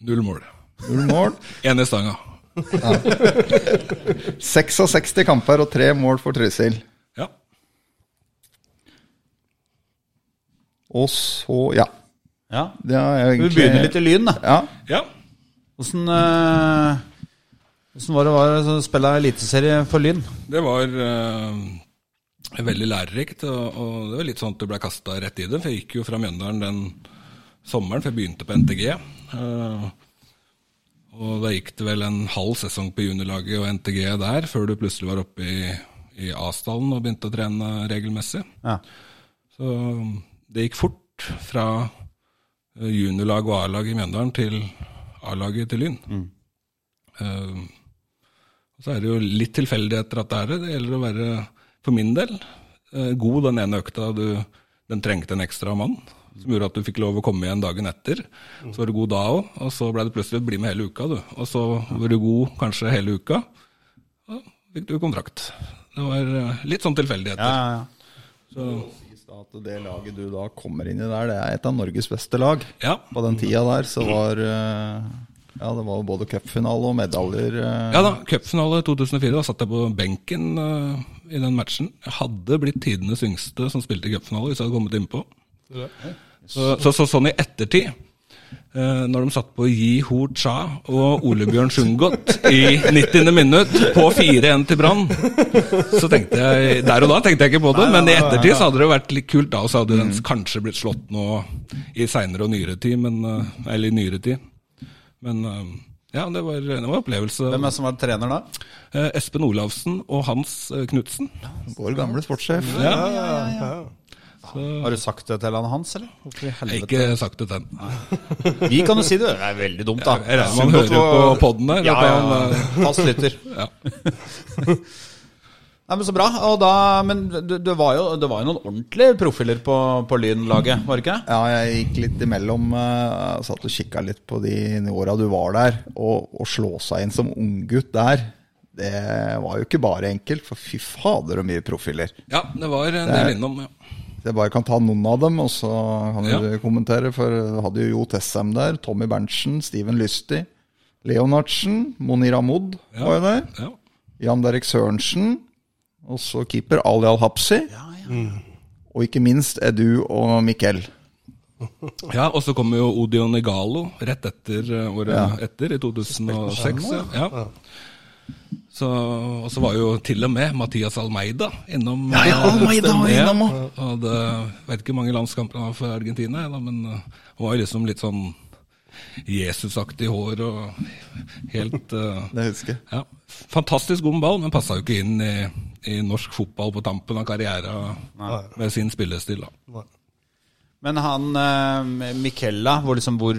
Null mål. null mål. <laughs> Én i stanga. 66 kamper og tre mål for Trysil. Ja. Og så, ja. ja. Det er Vi begynner litt i Lyn, da. Ja. ja. Hvordan, øh, var det var å spille eliteserie for Lyn? Det var øh, veldig lærerikt, og, og det var litt sånn at du ble kasta rett i det. For jeg gikk jo fra Mjøndalen den sommeren, for jeg begynte på NTG. Uh, og da gikk det vel en halv sesong på juniorlaget og NTG der, før du plutselig var oppe i, i A-stallen og begynte å trene regelmessig. Ja. Så det gikk fort fra eh, juniorlag og A-lag i Mjøndalen til A-laget til Lyn. Mm. Uh, så er det jo litt tilfeldigheter at det er det. Det gjelder å være, for min del, uh, god den ene økta du Den trengte en ekstra mann, som gjorde at du fikk lov å komme igjen dagen etter. Så var du god da òg, og så ble det plutselig bli med hele uka, du. Og så var du god kanskje hele uka, og fikk du kontrakt. Det var eh, litt sånn tilfeldigheter. Ja, ja, ja. Så, at det laget du da kommer inn i der, det er et av Norges beste lag. ja. På den tida der så var eh, Ja, det var både cupfinale og medaljer. eh. Ja da, cupfinale 2004. Da satt jeg på benken uh, i den matchen. Jeg hadde blitt tidenes yngste som spilte cupfinale hvis jeg hadde kommet innpå. Så, så, så sånn i ettertid, når de satt på Yi Ho Cha og Ole Bjørn Sundgodt i 90. minutt på 4-1 til Brann, så tenkte jeg Der og da tenkte jeg ikke på det, men i ettertid så hadde det vært litt kult da, og så hadde den kanskje blitt slått nå i seinere og nyere tid, men, eh, eller i nyere tid. Men eh, ja, det var, det var en opplevelse. Hvem er som var trener da? Eh, Espen Olavsen og Hans eh, Knutsen. Vår gamle sportssjef. Ja, Har du sagt det til han Hans, eller? Jeg har ikke sagt det til han. Vi kan jo si det. Det er veldig dumt, da. Jeg regner med han hører på poden der. Ja, ja, ja. Fast lytter. <laughs> Ja. Nei, men Så bra. Og da, men det, det, var jo, det var jo noen ordentlige profiler på, på Lyn-laget, var det ikke? Ja, jeg gikk litt imellom. Uh, satt og kikka litt på de åra du var der. Og å slå seg inn som unggutt der, det var jo ikke bare enkelt. For fy fader, så mye profiler. ja, det var en del innom. Ja. Jeg bare kan ta noen av dem, og så kan Ja. du kommentere. For du hadde jo Jo Tessem der, Tommy Berntsen, Steven Lystig, Leonardsen, Monir Amod Ja. var jo der. Ja. Jan Derek Sørensen. Og så keeper Ali Al-Hapsi. Og ikke minst Edu og Mikkel. <laughs> ja, og så kommer jo Odion Negalo rett etter eh, året Ja. etter, i 2006. Ja. Ja. Så, og så var jo til og med Mathias Almeida innom. Ja, ja, Almeida var innom også. Og det, vet ikke hvor mange landskamper han har for Argentina, da, men eh, han var jo liksom litt sånn Jesusaktig hår og helt uh, <laughs> Det husker jeg. Ja, Fantastisk god med ball, men passa jo ikke inn i, i norsk fotball på tampen av karrieren med sin spillestil. da. Men han uh, Mikella, hvor, liksom, hvor,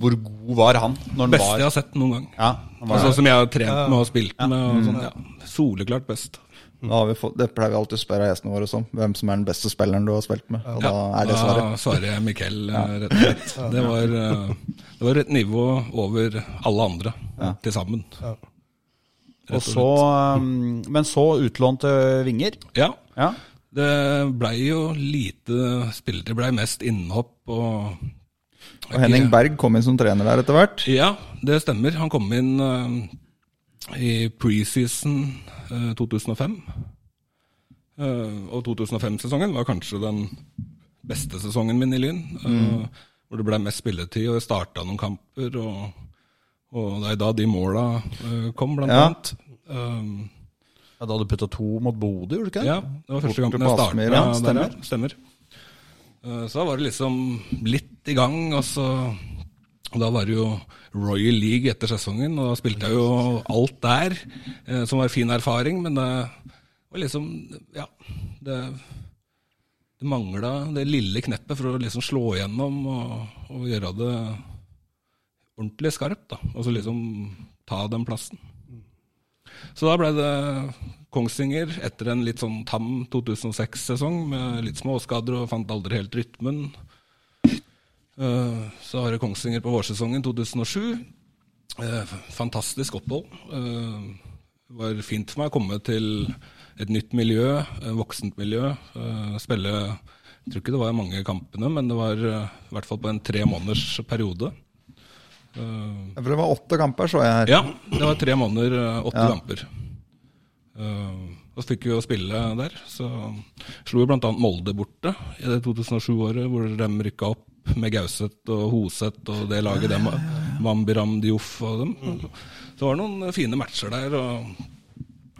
hvor god var han når han Beste jeg har sett noen gang. Ja, var Sånn som jeg har trent med og spilt med. Og sånn, ja. Soleklart best. Da har vi fått, det pleier vi alltid å spørre gjestene våre om. Hvem som er den beste spilleren du har spilt med. Og da er det svaret. Da svarer jeg Mikkel, eh, rett og slett. <laughs> Det var, eh, det var et nivå over alle andre til sammen. Og så, um, men så utlånte vinger. Ja, Ja. det blei jo lite spillere. Det blei mest innhopp og Og Henning Berg kom inn som trener der etter hvert. Ja, det stemmer. Han kom inn uh, i preseason uh, 2005. Uh, og 2005-sesongen var kanskje den beste sesongen min i Lyn. Mm. Hvor det ble mest spilletid, og jeg starta noen kamper. Og, og det er da de måla eh, kom, blant Ja. annet. Um, Ja, da hadde du putta to mot Bodø, gjorde du ikke det? ja, det var første kampen jeg starta ja, stemmer. stemmer. Eh, Så da var det liksom litt i gang, og så og Da var det jo Royal League etter sesongen, og da spilte jeg jo alt der, eh, som var fin erfaring, men det var liksom Ja. Det, det mangla det lille kneppet for å liksom slå igjennom og, og gjøre det ordentlig skarpt, da. Og så liksom ta den plassen. Så da ble det Kongsvinger etter en litt sånn tam 2006-sesong med litt småskader og fant aldri helt rytmen. Eh, Så har jeg Kongsvinger på vårsesongen 2007. Eh, Fantastisk opphold. Eh, Det var fint for meg å komme til et nytt miljø, voksent miljø. eh, Spille Jeg tror ikke det var mange kampene, men det var eh, i hvert fall på en tre måneders periode. Eh, For det var åtte kamper, så jeg her. ja, det var tre måneder, eh, åtte Ja. kamper. Eh, og så fikk vi jo spille der. Så slo jo bl.a. Molde borte i det 2007-året, hvor de rykka opp med Gauseth og Hoseth og det laget dem, Mambiram Dioff og dem. Så det var noen fine matcher der. og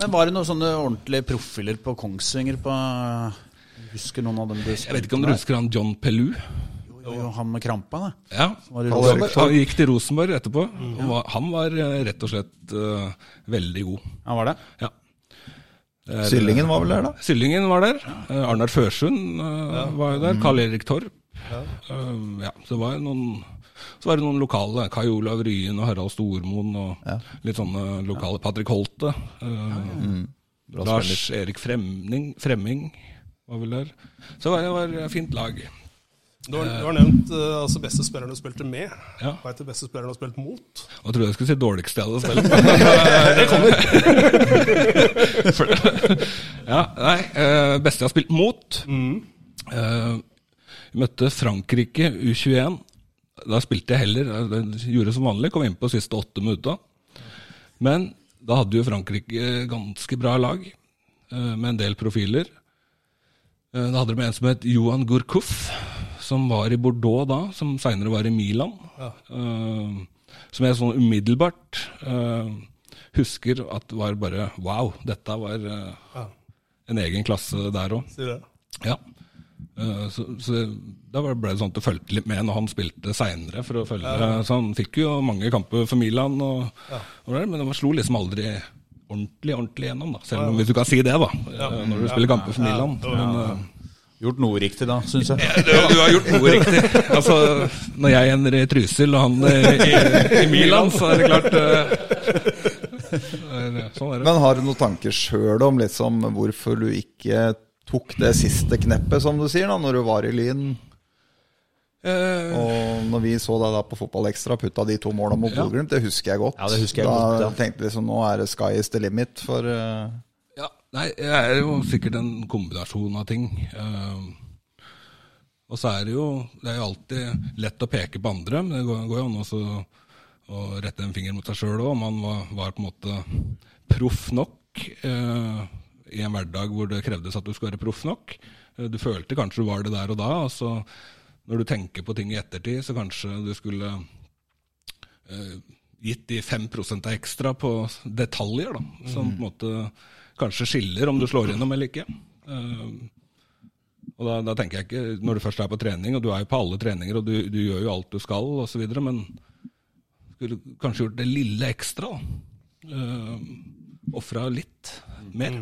Men var det noen sånne ordentlige profiler på Kongsvinger på Husker noen av dem du Jeg vet ikke om du husker han John Pellu? Jo, jo, han med krampa, da. Ja, han, han gikk til Rosenborg etterpå. og var- Han var eh, rett og slett uh, veldig god. Han var det? Ja. Syllingen var vel der, da? Syllingen var der. Uh, Arnar Førsund eh, var jo der. Karl Erik Torp. Eh, ja, så var det noen så var det noen lokale. Kai Olav Ryen og Harald Stormoen og litt sånne lokale. Patrick Holte. eh, Bra Lars Erik Fremning, Fremming var vel der. Så det var, det var et fint lag. Du har, du har nevnt uh, altså beste spilleren du spilte med. Ja. Hva heter beste spilleren du har spilt mot? Jeg trodde jeg skulle si dårligste jeg hadde <laughs> spilt. det kommer. <laughs> ja, nei, uh, beste jeg har spilt mot mm. Vi møtte Frankrike U21. Da spilte jeg heller. Jeg gjorde som vanlig, kom inn på siste åtte minutter. Men da hadde jo Frankrike ganske bra lag, eh, med en del profiler. Eh, Da hadde de en som het Johan Gourcouf, som var i Bordeaux da, som seinere var i Milan. Ja. som jeg sånn umiddelbart eh, husker at var bare Wow, dette var eh, en egen klasse der òg. Ja. Eh, så, så da ble det sånn at du fulgte litt med når han spilte seinere. Ja. Så han fikk jo mange kamper for Milan, og, og der, men han slo liksom aldri ordentlig ordentlig gjennom. da, Selv om hvis du kan si det, da, ja. når du spiller kamper for Milan. Men, eh, Gjort noe riktig da, syns jeg. du, du har gjort noe <laughs> riktig. Altså, Når jeg ender i Trysil og han eh, i, i <laughs> Milan, så er det klart <laughs> uh, Sånn er det. Men har du noen tanker sjøl om liksom hvorfor du ikke tok det siste kneppet, som du sier, da, når du var i Lyn? Uh, Og når vi så deg da på Fotballekstra putta de to måla mot Ja. Bodø-Glimt, det husker jeg godt. Ja, det husker jeg da godt, ja. tenkte vi liksom nå er det sky is the limit for uh... Ja, nei, jeg er jo sikkert en kombinasjon av ting. Uh, og så er det jo Det er jo alltid lett å peke på andre, men det går, går jo an også å rette en finger mot seg sjøl òg. Om man var, var på en måte proff nok eh, i en hverdag hvor det krevdes at du skulle være proff nok. Eh, du følte kanskje du var det der og da. og så når du tenker på ting i ettertid, så kanskje du skulle uh, gitt de 5 av ekstra på detaljer, da, som på en måte kanskje skiller om du slår gjennom eller ikke. Uh, og da, da tenker jeg ikke, Når du først er på trening, og du er jo på alle treninger, og du, du gjør jo alt du skal, osv., men skulle kanskje gjort det lille ekstra. da. Uh, Ofra litt mer.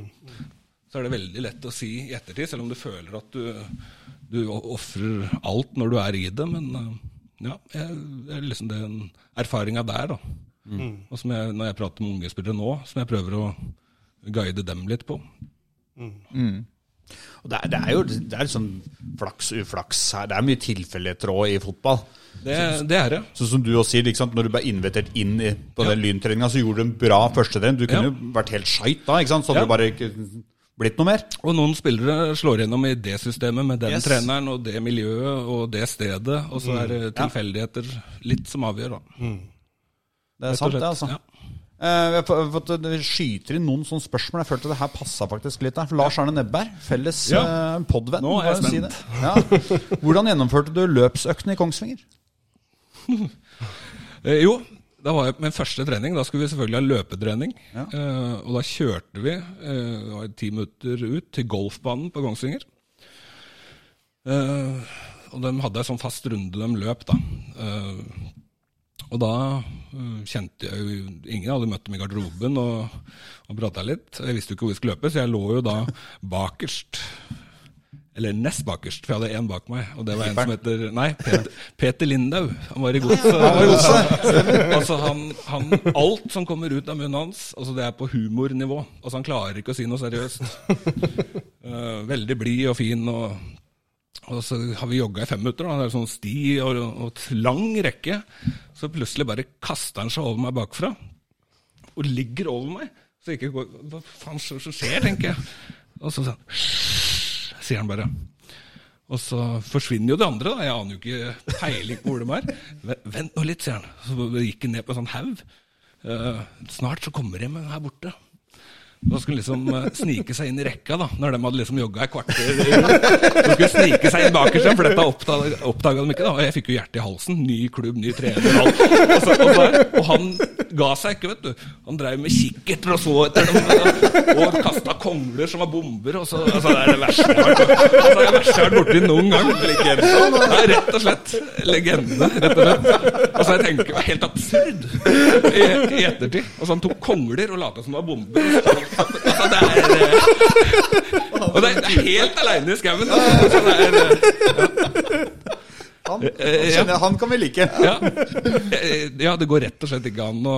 Så er det veldig lett å si i ettertid, selv om du føler at du, du ofrer alt når du er i det. Men eh, ja, jeg, det er liksom den erfaringa der, da. Og som jeg, når jeg prater med unge spillere nå, som jeg prøver å guide dem litt på. Og det, er, det er jo det er sånn flaks, uflaks her. Det er mye tilfeldigheter òg i fotball. Det, det er det. Så som du også sier, liksom. Når du ble invitert inn i, på den lyntreninga, så gjorde du en bra førstetrening. Du kunne Ja. jo vært helt skeit da, ikke sant? så hadde Ja. du bare ikke blitt noe mer. Og noen spillere slår gjennom i det systemet med den Yes. treneren og det miljøet og det stedet, og så er det tilfeldigheter litt som avgjør, da. Det er sant, det, altså. Ja. Eh, har fått- fått skyter inn noen sånne spørsmål. Jeg følte det her passa faktisk litt der. Lars Arne Nebberg, felles Ja. uh, podvenn. Nå er jeg si spent. det. Ja. Hvordan gjennomførte du løpsøktene i Kongsvinger? <laughs> Eh, jo, da var jeg min første trening. Da skulle vi selvfølgelig ha løpetrening. Ja. Eh, og da kjørte vi eh, ti minutter ut til golfbanen på Kongsvinger. Eh, og de hadde en sånn fast runde de løp, da. Og da eh, kjente jeg jo Ingen hadde møtt dem i garderoben og, og prata litt. Jeg visste jo ikke hvor vi skulle løpe, så jeg lå jo da bakerst. Eller nest bakerst, for jeg hadde én bak meg. Og det var en som heter Nei, Peter, Peter Lindau. Han var i godset. altså <laughs> han, han, alt som kommer ut av munnen hans, altså det er på humornivå. Altså Han klarer ikke å si noe seriøst. Eh, veldig blid og fin. og og så har vi jogga i fem minutter, da. det er sånn sti og, og lang rekke. Så plutselig bare kaster han seg over meg bakfra, og ligger over meg. Så ikke går Hva faen så skjer, tenker jeg. Og så sånn sier han bare. Og så forsvinner jo det andre, da. Jeg aner jo ikke peiling på hvor de er. Vent nå litt, sier han. Så gikk han ned på en sånn haug. Uh, snart så kommer de her borte. Da skulle liksom uh, snike seg inn i rekka, da, når de hadde liksom jogga et kvarter. Så skulle snike seg inn bakerst, for dette oppdaga, de ikke. da, Og jeg fikk jo hjertet i halsen. Ny klubb, ny trener. Alt. og, så, og, der, og han ga seg ikke, vet du. Han dreiv med kikkerter og så etter dem. Og kasta kongler som var bomber. Og så, altså, det er det verste jeg har vært altså, vært borti noen gang. Legende. Nei, rett og slett. Legende, rett og slett. Altså, jeg tenker, helt absurd i, i ettertid. Altså, han tok kongler og lata som det var bomber. Altså, det er eh, <laughs> Og det er, det er helt aleine i skauen. Altså, det er, eh, Han, Eh, kjenner jeg, han kan vi like. ja. Ja, det går rett og slett ikke an å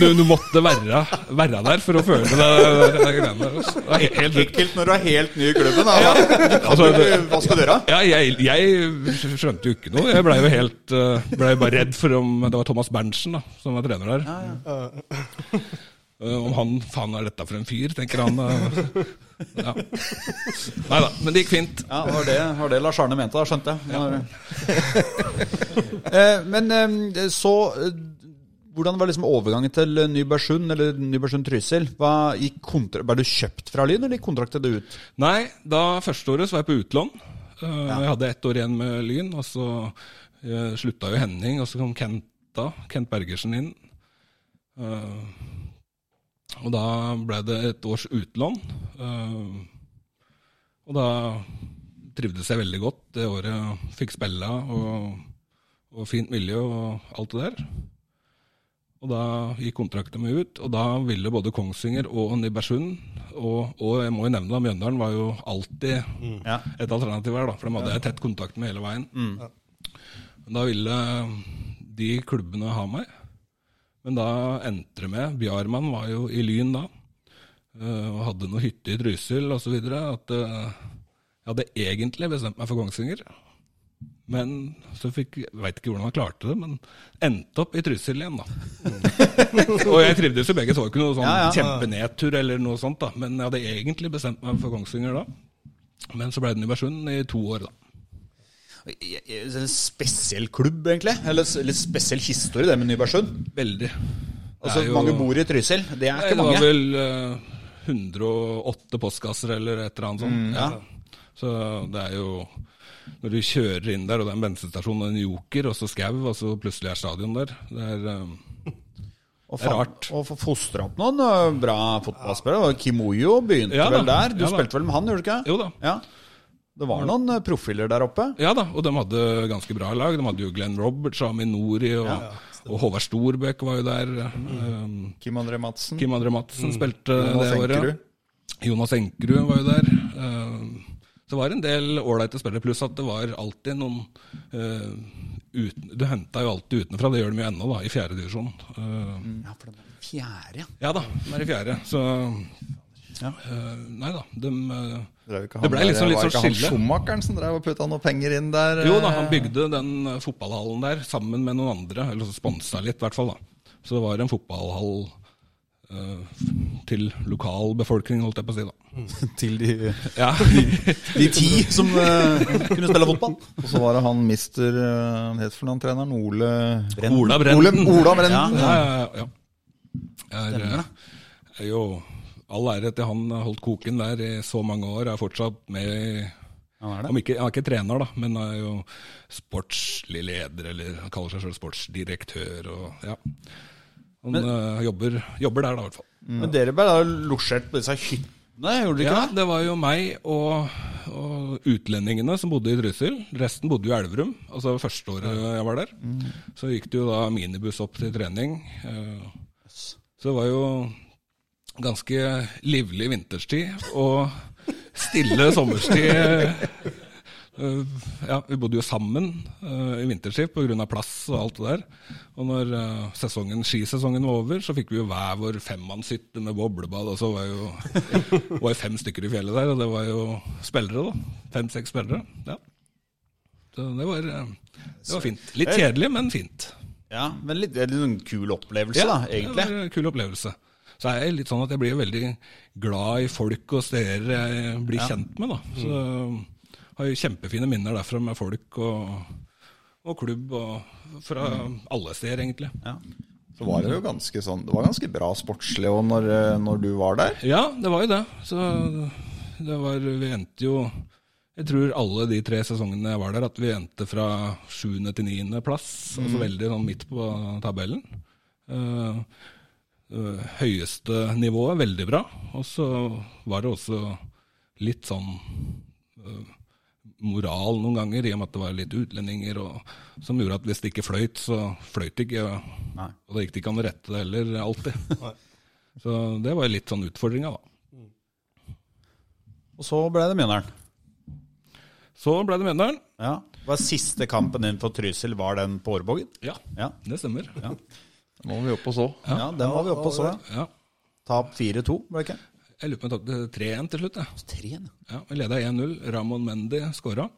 du, du måtte være, være der for å føle det, altså. Det er helt. Ekkelt når du er helt ny i klubben. Da. Altså, du Hva skal du gjøre? ja, jeg, jeg skjønte jo ikke noe. Jeg blei jo helt ble bare redd for om det var Thomas Berntsen da, som var trener der. Eh, om han faen er dette for en fyr, tenker han. eh, ja. Nei da, men det gikk fint. Ja, det var det, var det Lars Arne mente, da, skjønte jeg. Ja. <laughs> Men eh, så eh, Hvordan var liksom overgangen til eh, Nybergsund eller Nybergsund-Trysil? Ble du kjøpt fra Lyn, eller gikk du det ut? Nei, da første året så var jeg på utlån. Eh, Jeg hadde ett år igjen med Lyn, og så eh, slutta jo Henning, og så kom Kent da, Kent Bergersen inn. Og da ble det et års utlån. Eh, og da trivdes jeg veldig godt det året. Fikk spille og, og fint miljø og alt det der. Og da gikk kontrakten min ut, og da ville både Kongsvinger og Nybergsund, og, og jeg må jo nevne da, Mjøndalen var jo alltid mm. et alternativ her, da, for de hadde jeg tett kontakt med hele veien. Men da ville de klubbene ha meg. Men da endte det med Bjarmann var jo i Lyn da, eh, og hadde noe hytte i Trysil osv. At eh, jeg hadde egentlig bestemt meg for Kongsvinger. Men så fikk Jeg veit ikke hvordan han klarte det, men endte opp i Trysil igjen, da. <laughs> og jeg trivdes jo begge, så var ikke noe sånn Ja, ja. kjempenedtur eller noe sånt, da. Men jeg hadde egentlig bestemt meg for Kongsvinger da. Men så ble det Nybergsund i to år, da. En spesiell klubb, egentlig? Eller litt spesiell historie, det med Nybergsund? Veldig. Altså, jo- mange bor i Trysil. Det er Nei, ikke det var vel uh, 108 postkasser eller et eller annet sånt. Mm, ja. Så det er jo Når du kjører inn der, og det er en bensinstasjon og en joker, og så skau, og så plutselig er stadion der. Det er eh, <laughs> Og, Det er rart. og fostra opp noen bra fotballspillere. Kimoyo begynte Ja vel der. Du ja spilte vel med han, gjorde du ikke? Jo da. Ja. Det var noen profiler der oppe. Ja da, og de hadde ganske bra lag. De hadde jo Glenn Roberts, Amin Nori og, og Håvard Storbekk var jo der. Um, Kim André Madsen. Kim André Madsen spilte Jonas det året. Enkerud. Jonas Enkerud var jo der. Um, så det var en del ålreite spillere, pluss at det var alltid noen uh, uten, Du henta jo alltid utenfra, det gjør de jo ennå, da, i fjerde divisjon. Uh, Ja, for den fjerde, ja. Ja da, den er i fjerde. Så Eh, nei da, de eh, Det ble han liksom der- litt var sånn ikke han skille. Schumakeren som drev og putta noe penger inn der? Jo da, eh? han bygde den eh, fotballhallen der sammen med noen andre, eller sponsa litt i hvert fall. da. Så det var en fotballhall eh, til lokal befolkning, holdt jeg på å si. da. <laughs> Til de, <laughs> Ja, <laughs> de ti som uh, kunne spille fotball. Og så var det han mister eh, Han het for noen treneren? Ole Ola Ole, Brenden. Ola Brenden. Ja, ja, ja. Er, eh, er jo all ære til han har holdt koken der i så mange år, er fortsatt med Han er ikke, Han er ikke trener, da, men er jo sportslig leder, eller han kaller seg selv sportsdirektør. og ja. Han eh, jobber, jobber der, da, i hvert fall. Men dere ble da losjert på disse hyttene, gjorde dere Ja, ikke det? det var jo meg og, og utlendingene som bodde i Trysil. Resten bodde jo i Elverum. Altså første året jeg var der. Så gikk det jo da minibuss opp til trening. Uh, Så det var jo ganske livlig vinterstid og stille sommerstid. Eh, Ja, vi bodde jo sammen uh, i vinterstid pga. plass og alt det der. Og når uh, sesongen, skisesongen var over, så fikk vi jo hver vår femmannshytte med boblebad. Og så var jo var fem stykker i fjellet der, og det var jo spillere, da. Fem-seks spillere. Ja. Så det var, det var fint. Litt kjedelig, men fint. Ja, men litt, litt en kul opplevelse, da, egentlig. Ja, Det var en kul opplevelse. Så er jeg litt sånn at jeg blir veldig glad i folk og steder jeg blir kjent med. da. Så har jeg kjempefine minner derfra med folk og, og klubb og fra alle steder, egentlig. Ja. Så var det jo ganske sånn Det var ganske bra sportslig òg når, eh, når du var der. Ja, det var jo det. Så det var Vi endte jo Jeg tror alle de tre sesongene jeg var der, at vi endte fra sjuende til niendeplass. plass. Altså veldig sånn midt på tabellen. Uh, eh, høyeste nivået, veldig bra. Og så var det også litt sånn eh, moral noen ganger, i og med at det var litt utlendinger, og, som gjorde at hvis det ikke fløyt, så fløyt det ikke. Og, Og da gikk det ikke an å rette det heller, alltid. <laughs> Så det var litt sånn utfordringa, da. Og så ble det Mjøndalen. Så ble det Mjøndalen. Ja. Var siste kampen din for Trysil, var den på Årbogen? Ja, Ja. det stemmer. Ja. Må vi opp og så. ja, den må vi opp og så, ja. Ja. Tap 4-2, ble det ikke? Jeg lurer på om jeg tok 3-1 til slutt. Jeg. Tre, Ja, vi leda 1-0. Ramon Mendy skåra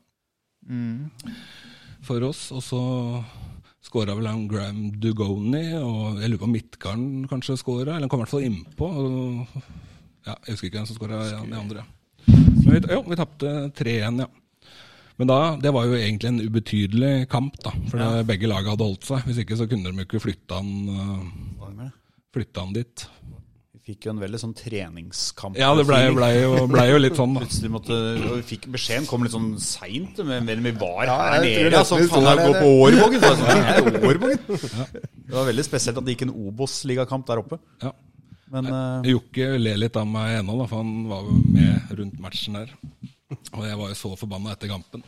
for oss. Og så skåra vel han Graham Dugoni, og jeg lurer på om Midtgarden kanskje skåra. Eller han kom i hvert fall innpå. og- Ja, jeg husker ikke hvem som skåra de andre. Men vi, jo, vi tapte 3-1, ja. Men da, det var jo egentlig en ubetydelig kamp, da. For ja. begge lag hadde holdt seg. Hvis ikke så kunne de jo ikke flytta han, uh, flytta han dit. Vi fikk jo en veldig sånn treningskamp. Ja, det blei ble jo, ble jo litt sånn, da. Plutselig måtte, og vi fikk Beskjeden kom litt sånn seint, men men vi var Ja, her nede. Altså, sånn, faen, jeg går på Årvågen! Sånn, «Hæ, Ja. Det var veldig spesielt at det gikk en Obos-ligakamp der oppe. Ja. Men eh, Jokke ler litt av meg ennå, da, for han var jo med rundt matchen der. Og jeg var jo så forbanna etter kampen.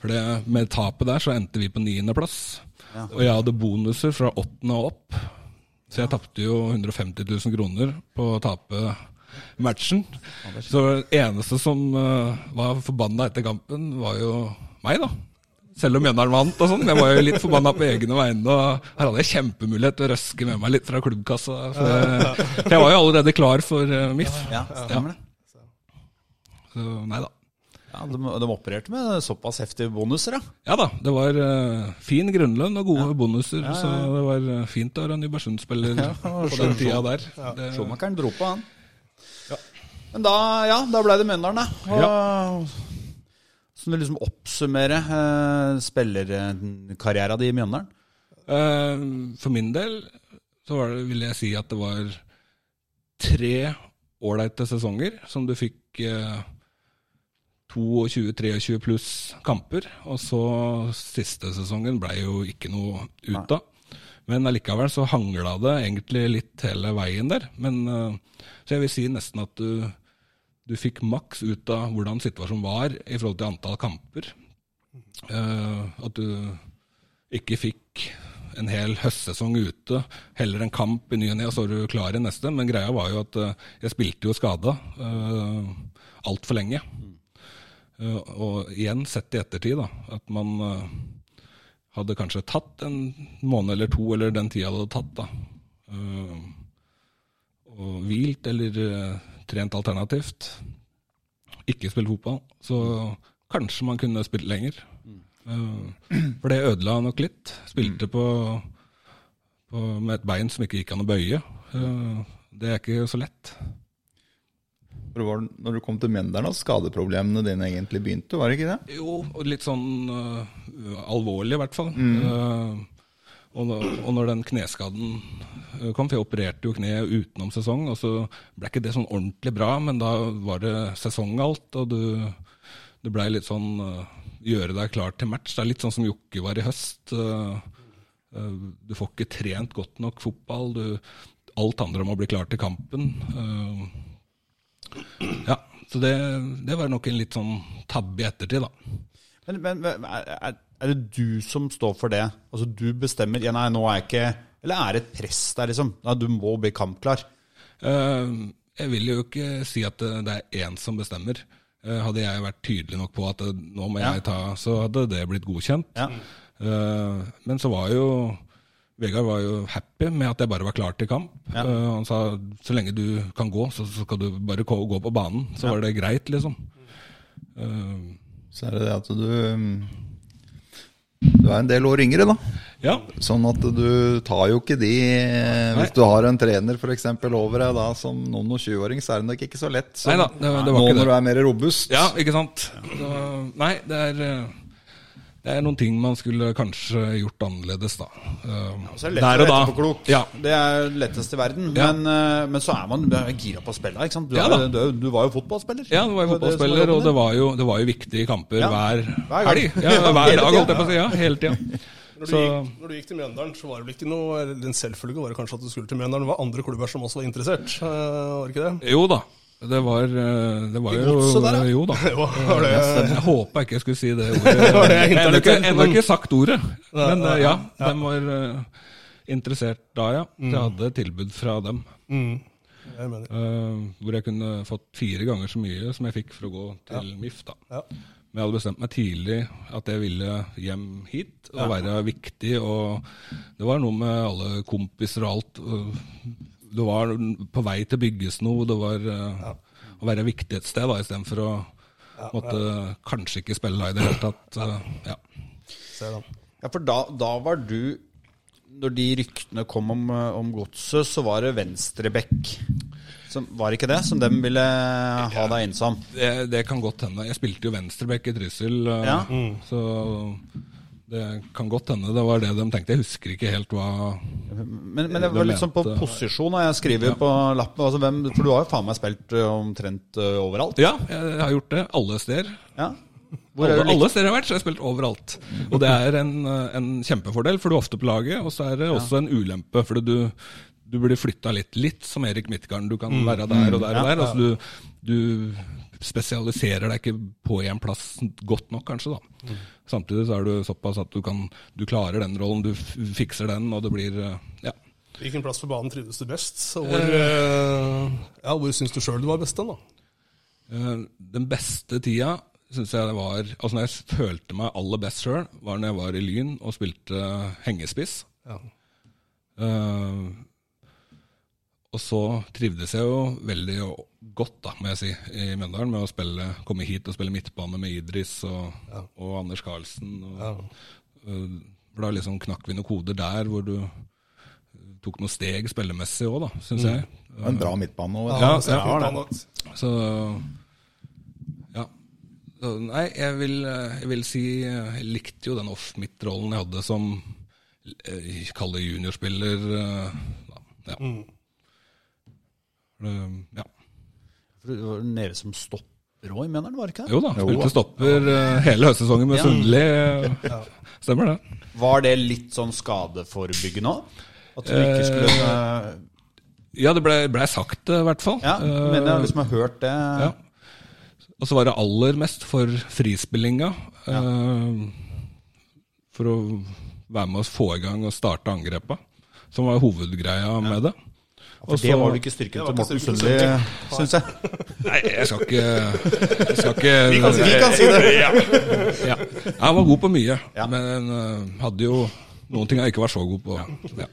For det, med tapet der så endte vi på niendeplass. Og jeg hadde bonuser fra åttende og opp. Så jeg tapte jo 150 000 kroner på å tape matchen. Så det eneste som eh, var forbanna etter kampen, var jo meg, da. Selv om Mjøndalen vant og sånn. Jeg var jo litt forbanna på egne vegne. Og her hadde jeg kjempemulighet til å røske med meg litt fra klubbkassa. For jeg, <laughs> jeg var jo allerede klar for eh, MIF. ja, stemmer det. Så nei da. Ja, de, de opererte med såpass heftige bonuser, ja. Ja da, det var uh, fin grunnlønn og gode bonuser. Så det var eh, fint å være Nybergsund-spiller på den tida der. Det, Schumakeren dro på, han. Men da, ja, da ble det Mjøndalen, da. Og, Så du liksom oppsummere uh, spillerkarrieren din i Mjøndalen? Uh, for min del så var det, vil jeg si at det var tre ålreite sesonger som du fikk eh, 22-23 pluss kamper. Og så siste sesongen ble jo ikke noe ut av. Men allikevel så hangla det egentlig litt hele veien der. Men, eh, så jeg vil si nesten at du, du fikk maks ut av hvordan situasjonen var i forhold til antall kamper. Uh, at du ikke fikk en hel høstsesong ute, heller en kamp i ny og ne, og så er du klar i neste. Men greia var jo at uh, jeg spilte jo skada uh, altfor lenge. Eh, og igjen, sett i ettertid, da, at man eh, hadde kanskje tatt en måned eller to, eller den tida det hadde tatt, da. Eh, og hvilt eller eh, trent alternativt, ikke spilt fotball, så kanskje man kunne spilt lenger. Eh, for det ødela nok litt. Spilte på, på, med et bein som ikke gikk an å bøye. Eh, det er ikke så lett. For det var når du kom til Menderen at skadeproblemene dine egentlig begynte, var det ikke det? Jo, litt sånn uh, alvorlig i hvert fall. Øh, og, og når den kneskaden øh, kom, for jeg opererte jo kneet utenom sesong, og så ble ikke det sånn ordentlig bra, men da var det sesong alt, og du, det blei litt sånn uh, gjøre deg klar til match. Det er litt sånn som Jokke var i høst. du får ikke trent godt nok fotball. Du, alt handler om å bli klar til kampen. Ja, så det, det var nok en litt sånn tabbe i ettertid, da. Men, men er, er- det du som står for det? Altså du bestemmer ja, Nei, nå er jeg ikke Eller er det et press der, liksom? Nei, du må bli kampklar. Uh, jeg vil jo ikke si at det, er én som bestemmer. Uh, hadde jeg vært tydelig nok på at nå må jeg ta, så hadde det blitt godkjent. Ja. Uh, men så var jo Vegard var jo happy med at jeg bare var klar til kamp. Ja. Uh, han sa så lenge du kan gå, så, så skal du bare gå på banen. Så var det greit, liksom. Uh, Så er det det at du Du er en del år yngre, da. ja, Sånn at du tar jo ikke de Hvis du har en trener for eksempel over deg da som noen og 20-åring, så er det nok ikke så lett som Nei da, det- det nå ikke det. når du er mer robust. Ja, ikke sant? Så, nei, det er, eh, det er noen ting man skulle kanskje gjort annerledes, da. Eh, Så er det lett der og da. klok. Ja. Det er lettest i verden. Ja. Men, eh, men så er man gira på å spille, ikke sant? Du, Ja er, du, du var jo fotballspiller. ja, du var jo fotballspiller, det og det var jo, det var jo viktige kamper Ja, hver, hver helg. Ja, <laughs> Ja, hver dag, holdt jeg på å si. Ja, hele tida. Når du, gikk, når du gikk til Mjøndalen, så var det vel ikke noe eller En selvfølge var det kanskje at du skulle til Mjøndalen. Det var andre klubber som også var interessert, eh, var det ikke det? Jo da. Det var, eh, det var jo der, ja. Jo da. <laughs> Jo, det, Jeg håpa ikke jeg skulle si det ordet. <laughs> det jeg har ennå ikke, sagt ordet. Men eh, ja, ja. de var eh, interessert da, ja. Jeg hadde tilbud fra dem. mm, jeg hvor jeg kunne fått fire ganger så mye som jeg fikk for å gå til MIF. da. Ja. Men jeg hadde bestemt meg tidlig at jeg ville hjem hit og være viktig. Og det var noe med alle kompiser og alt. Det var på vei til å bygges noe. Det var ja. å være viktig et sted istedenfor å måtte kanskje ikke spille i det hele tatt. eh, ja. Ja, for da, da var du Når de ryktene kom om, eh, om godset, så var det venstrebekk. Som, var det ikke det som dem ville ha deg inn som? Det, det kan godt hende. Jeg spilte jo venstreback i Trysil, eh, Ja. så det kan godt hende det var det de tenkte. Jeg husker ikke helt hva Men, men det var litt sånn på posisjon, og jeg skriver på lappen altså hvem, For du har jo faen meg spilt omtrent overalt. Ja, jeg har gjort det. Alle steder. Ja. Er Alle, alle steder jeg har vært, så har jeg spilt overalt. Og det er en, eh, en kjempefordel, for du er ofte på laget. Og så er det også en ulempe, for du, du blir flytta litt. Litt som Erik Midtgarden. Du kan være der og der og der. Altså du, du spesialiserer deg ikke på én plass godt nok, kanskje. da. Samtidig så er du såpass at du, kan, du klarer den rollen, du fikser den, og det blir eh, Ja. Hvilken plass på banen trivdes du best? Og hvor, uh, ja, hvor syns du sjøl du var best den, da? Uh, Den beste tida syns jeg det var Altså når jeg følte meg aller best sjøl, var når jeg var i Lyn og spilte hengespiss. Ja. Eh, og så trivdes jeg jo veldig godt, da, må jeg si, i Mjøndalen med å spille, komme hit og spille midtbane med Idris og, og Anders Carlsen. Og, ja. da liksom knakk vi noen koder der hvor du tok noen steg spillemessig òg, da, syns jeg. En bra midtbane. òg. Ja. Ja, ja, ja. Så ja. Så, nei, jeg vil, eh, jeg vil si eh, Jeg likte jo den off-midt-rollen jeg hadde som Kalle juniorspiller. eh. Ja. Det- ja. For det var nede som stopper òg mener han, var det ikke det? Jo da, spilte stopper eh, hele høstsesongen med Ja. Sundli. Stemmer det. Var det litt sånn skadeforebyggende òg? At du ikke skulle ø, Ja, det ble, ble sagt, det, i hvert fall. Ja, Eh, men jeg har liksom hørt det. Ja. Og så var det aller mest for frispillinga. eh, for å være med oss få i gang og starte angrepa. Som var hovedgreia med det. For det var vel ikke styrken til Morten Sundli, syns jeg. <laughs> Nei, jeg skal ikke Jeg skal ikke Vi kan si det. <laughs> Ja. Han var god på mye, Ja. men eh, hadde jo noen ting jeg ikke var så god på. Ja. <laughs>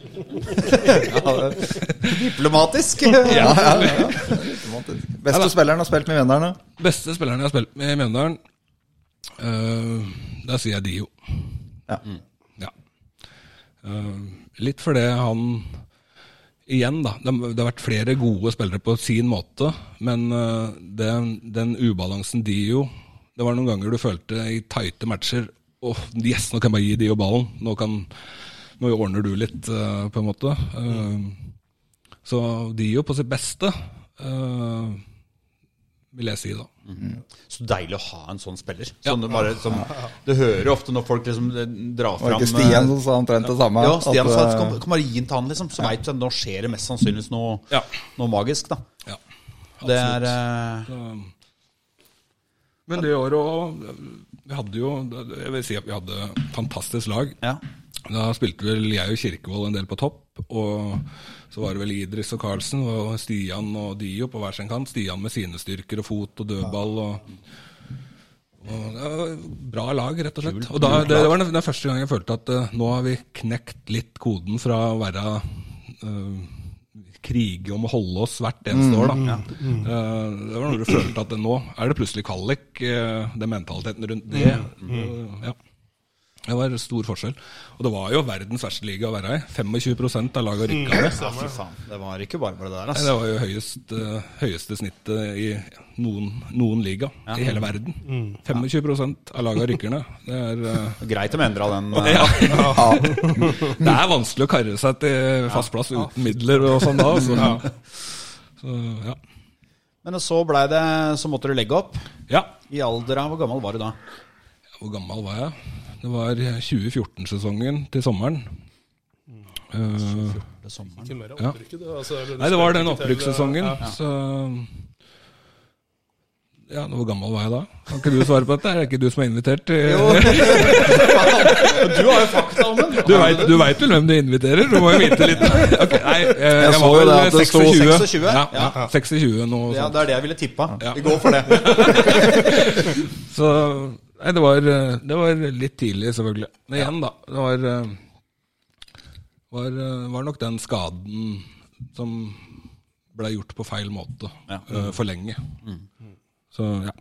Diplomatisk. Ja, ja, ja. Automatisk. Beste spilleren har spilt med Venderne? Beste spilleren jeg har spilt med i Mjøndalen, uh, da sier jeg Dio. Ja. Ja. Uh, litt fordi han Igjen, da. Det, har vært flere gode spillere på sin måte, men eh, den, den ubalansen Dio Det var noen ganger du følte i tighte matcher Åh, yes, nå kan jeg bare gi Dio ballen. Nå, kan, nå ordner du litt, eh, på en måte. Mm. så Dio på sitt beste, vil jeg si, da. Så deilig å ha en sånn spiller. Sånn du, bare, som, du hører ofte når folk liksom eh, drar Var fram det ikke Stian som sa omtrent det samme? Ja, Stian At, sa eh, at kan, kan bare gi den til han, liksom. Så vet du at nå skjer det mest sannsynligvis noe, Ja. noe magisk, da. Ja, Det er eh, Men det året òg Vi hadde jo Jeg vil si at vi hadde fantastisk lag. Ja. Da spilte vel jeg og Kirkevold en del på topp. Og så var det vel Idris og Karlsen og Stian og Dio på hver sin kant. Stian med sine styrker og fot og dødball. og, og det var Bra lag, rett og slett. Og da, det, var den, den første gang jeg følte at uh, nå har vi knekt litt koden fra å være uh, krige om å holde oss hvert eneste år. da. Eh, det var når du følte at nå er det plutselig kvalik, uh, den mentaliteten rundt det. eh, ja. Det var stor forskjell. Og det var jo verdens verste liga å være i. 25 av laget rykka ned. ja. Det var ikke bare bare det der, Nei, altså. Det var jo høyest, eh, høyeste snittet i noen, noen liga i hele verden. 25 av laga rykker ned. Det er, uh, <laughs> Greit de endra den. Uh, ja. <laughs> <laughs> det er vanskelig å karre seg til fast plass uten midler og sånn da. Så, så ja. Men så blei det Så måtte du legge opp. ja. I alder av Hvor gammel var du da? Hvor gammel var jeg? Det var 2014-sesongen til sommeren. Eh, Det sommeren. Ikke mer Ja. det, altså, Nei, det var den opprykkssesongen. Ja. Så ja, Hvor gammel var jeg da? Kan ikke du svare på dette? Er det ikke du som er invitert? <laughs> Du har jo fakta om den. Du vet, vel hvem du inviterer? Du må jo vite litt. Okay, nei, jeg, jeg, så var jo vel det at det sto 26. 26, Ja, ja. ja, 26 nå. Ja, det er det jeg ville tippa. Ja. Vi går for det. <laughs> Så Nei, det var, eh, det var litt tidlig, selvfølgelig. Men igjen, da. Det var, eh, var, eh, var nok den skaden som ble gjort på feil måte Ja. eh, for lenge. Så ja.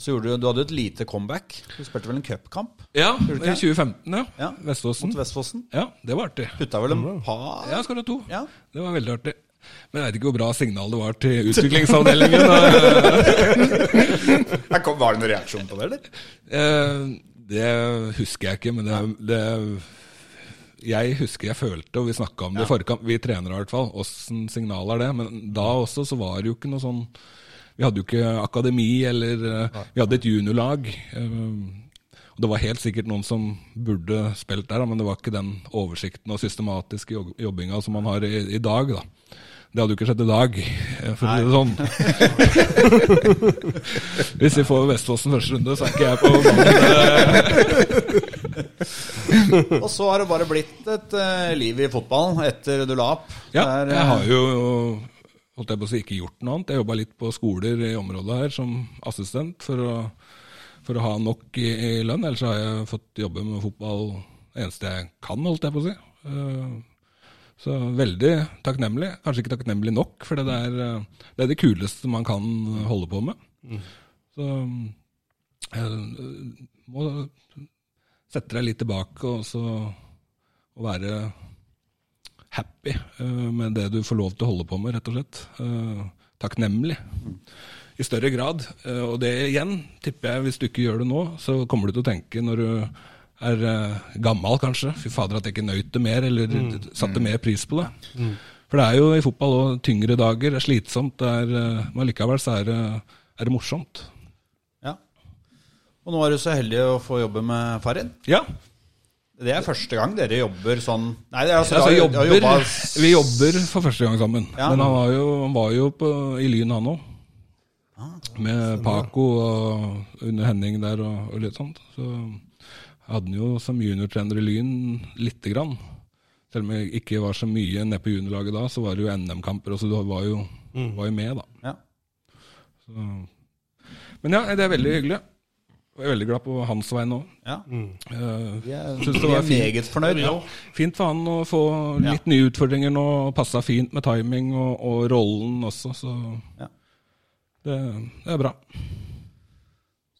Så gjorde du, du hadde jo et lite comeback. Du spilte vel en cupkamp Ja, i 2015, ja. Ja. Vestfossen. mot Vestfossen? Ja, det var artig. Putta vel en par Ja, skåra to. Ja. Det var veldig artig. Men jeg vet ikke hvor bra signal det var til utviklingsavdelingen. <laughs> kom- Var det noen reaksjon på det, eller? Eh, det husker jeg ikke, men det, det Jeg husker jeg følte, og vi snakka om det i forkant, vi trenere i hvert fall, åssen signal er det? Men da også så var det jo ikke noe sånn Vi hadde jo ikke akademi, eller eh, Vi hadde et juniorlag. eh, og det var helt sikkert noen som burde spilt der, men det var ikke den oversikten og systematiske jobb- jobbinga som man har i, i dag. da. Det hadde jo ikke skjedd i dag, eh, for å si det sånn. <laughs> Hvis vi får Vestfossen første runde, så er ikke jeg på banen. <laughs> Og så har det bare blitt et eh, liv i fotballen etter du la opp. Ja, Det er, jeg eh, har jo holdt jeg på å si, ikke gjort noe annet. Jeg jobba litt på skoler i området her som assistent for å, for å ha nok i, i lønn. Ellers har jeg fått jobbe med fotball det eneste jeg kan, holdt jeg på å si. Eh, Så veldig takknemlig. Kanskje ikke takknemlig nok, for det er, eh, det er det kuleste man kan holde på med. Så jeg må sette deg litt tilbake og så og være happy uh, med det du får lov til å holde på med, rett og slett. Uh, takknemlig. I større grad. Uh, og det igjen, tipper jeg, hvis du ikke gjør det nå, så kommer du til å tenke når du er uh, gammel, kanskje. Fy fader, at jeg ikke nøt det mer, eller satte mer pris på det. For det er jo i fotball òg tyngre dager. Det er slitsomt, det er, uh, men likevel så er det, er det morsomt. ja. Og nå er du så heldig å få jobbe med Farid. Ja. Det er første gang dere jobber sånn Nei, det er altså, Altså, jobber, dere <laughs> vi jobber for første gang sammen. Ja. Men han var jo, han var jo på, i Lyn, han òg. Med Paco og under Henning der og, og litt sånt. Så hadde han jo som juniortrener i Lyn lite grann. Selv om jeg ikke var så mye nede på juniorlaget da, så var det jo NM-kamper, så du var jo, var jo med, da. Ja. Så. Men ja, det er veldig hyggelig. Jeg er veldig glad på hans vegne òg. ja. Vi er, Synes det vi var er fint. meget fornøyd. Ja, fint for han å få litt nye utfordringer nå. Passa fint med timing og, og rollen også. Så Ja. Det, det er bra.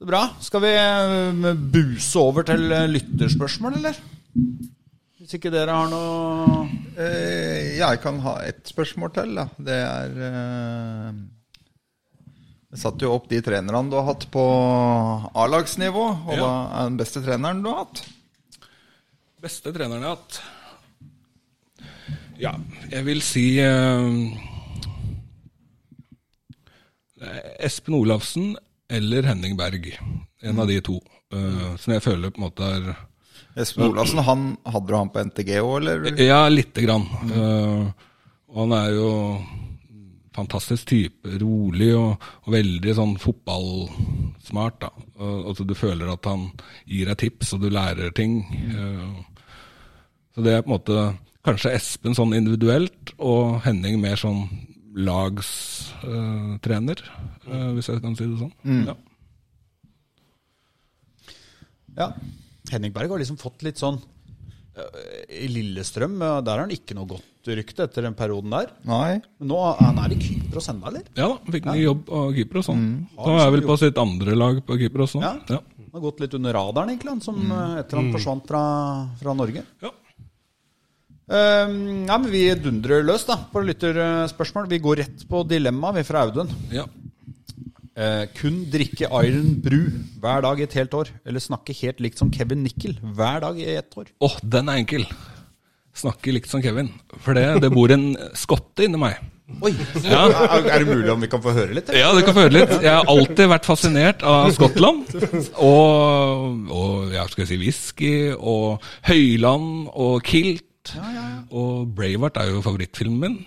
Så bra. Skal vi eh, buse over til eh, lytterspørsmål, eller? Hvis ikke dere har noe Eh, jeg kan ha ett spørsmål til. Da. Det er eh, Jeg satte jo opp de trenerne du har hatt på A-lagsnivå. Og Ja. hva er den beste treneren du har hatt? Beste treneren jeg har hatt? Ja, jeg vil si eh, Espen Olafsen eller Henning Berg. En av de to. Uh, som jeg føler på en måte er Espen Olassen, han, hadde du han på NTG òg, eller? Ja, lite grann. Eh, og han er jo fantastisk type. Rolig og, og veldig sånn fotballsmart. da. Altså, du føler at han gir deg tips, og du lærer ting. Eh, så det er på en måte kanskje Espen sånn individuelt, og Henning mer sånn lagstrener, uh, hvis jeg kan si det sånn. Ja. Ja. Henning Berg har liksom fått litt sånn eh, I Lillestrøm, eh, der har han ikke noe godt rykte etter den perioden der. Nei. Men nå han er i Kypros ennå, eller? ja da, fikk ny jobb av Kypros. sånn. Da er vel på sitt andre lag på Kypros også. Ja. Ja. Han har gått litt under radaren, egentlig, han som eh, etter han forsvant fra, fra Norge. Ja. Um, ja, men Vi dundrer løs da på lytterspørsmål. Vi går rett på dilemma vi fra Audun. ja. Uh, kun drikke Iron Brew hver dag i et helt år. Eller snakke helt likt som Kevin Nickel hver dag i ett år. Åh, den er enkel. Snakke likt som Kevin. For det, det bor en skotte inni meg. Oi! Ja. Er, er det mulig om vi kan få høre litt? eller? Ja, du kan få høre litt. Jeg har alltid vært fascinert av Skottland. Og, og ja, skal jeg si whisky, og Høyland, og Kilt. Og Bravart er jo favorittfilmen min.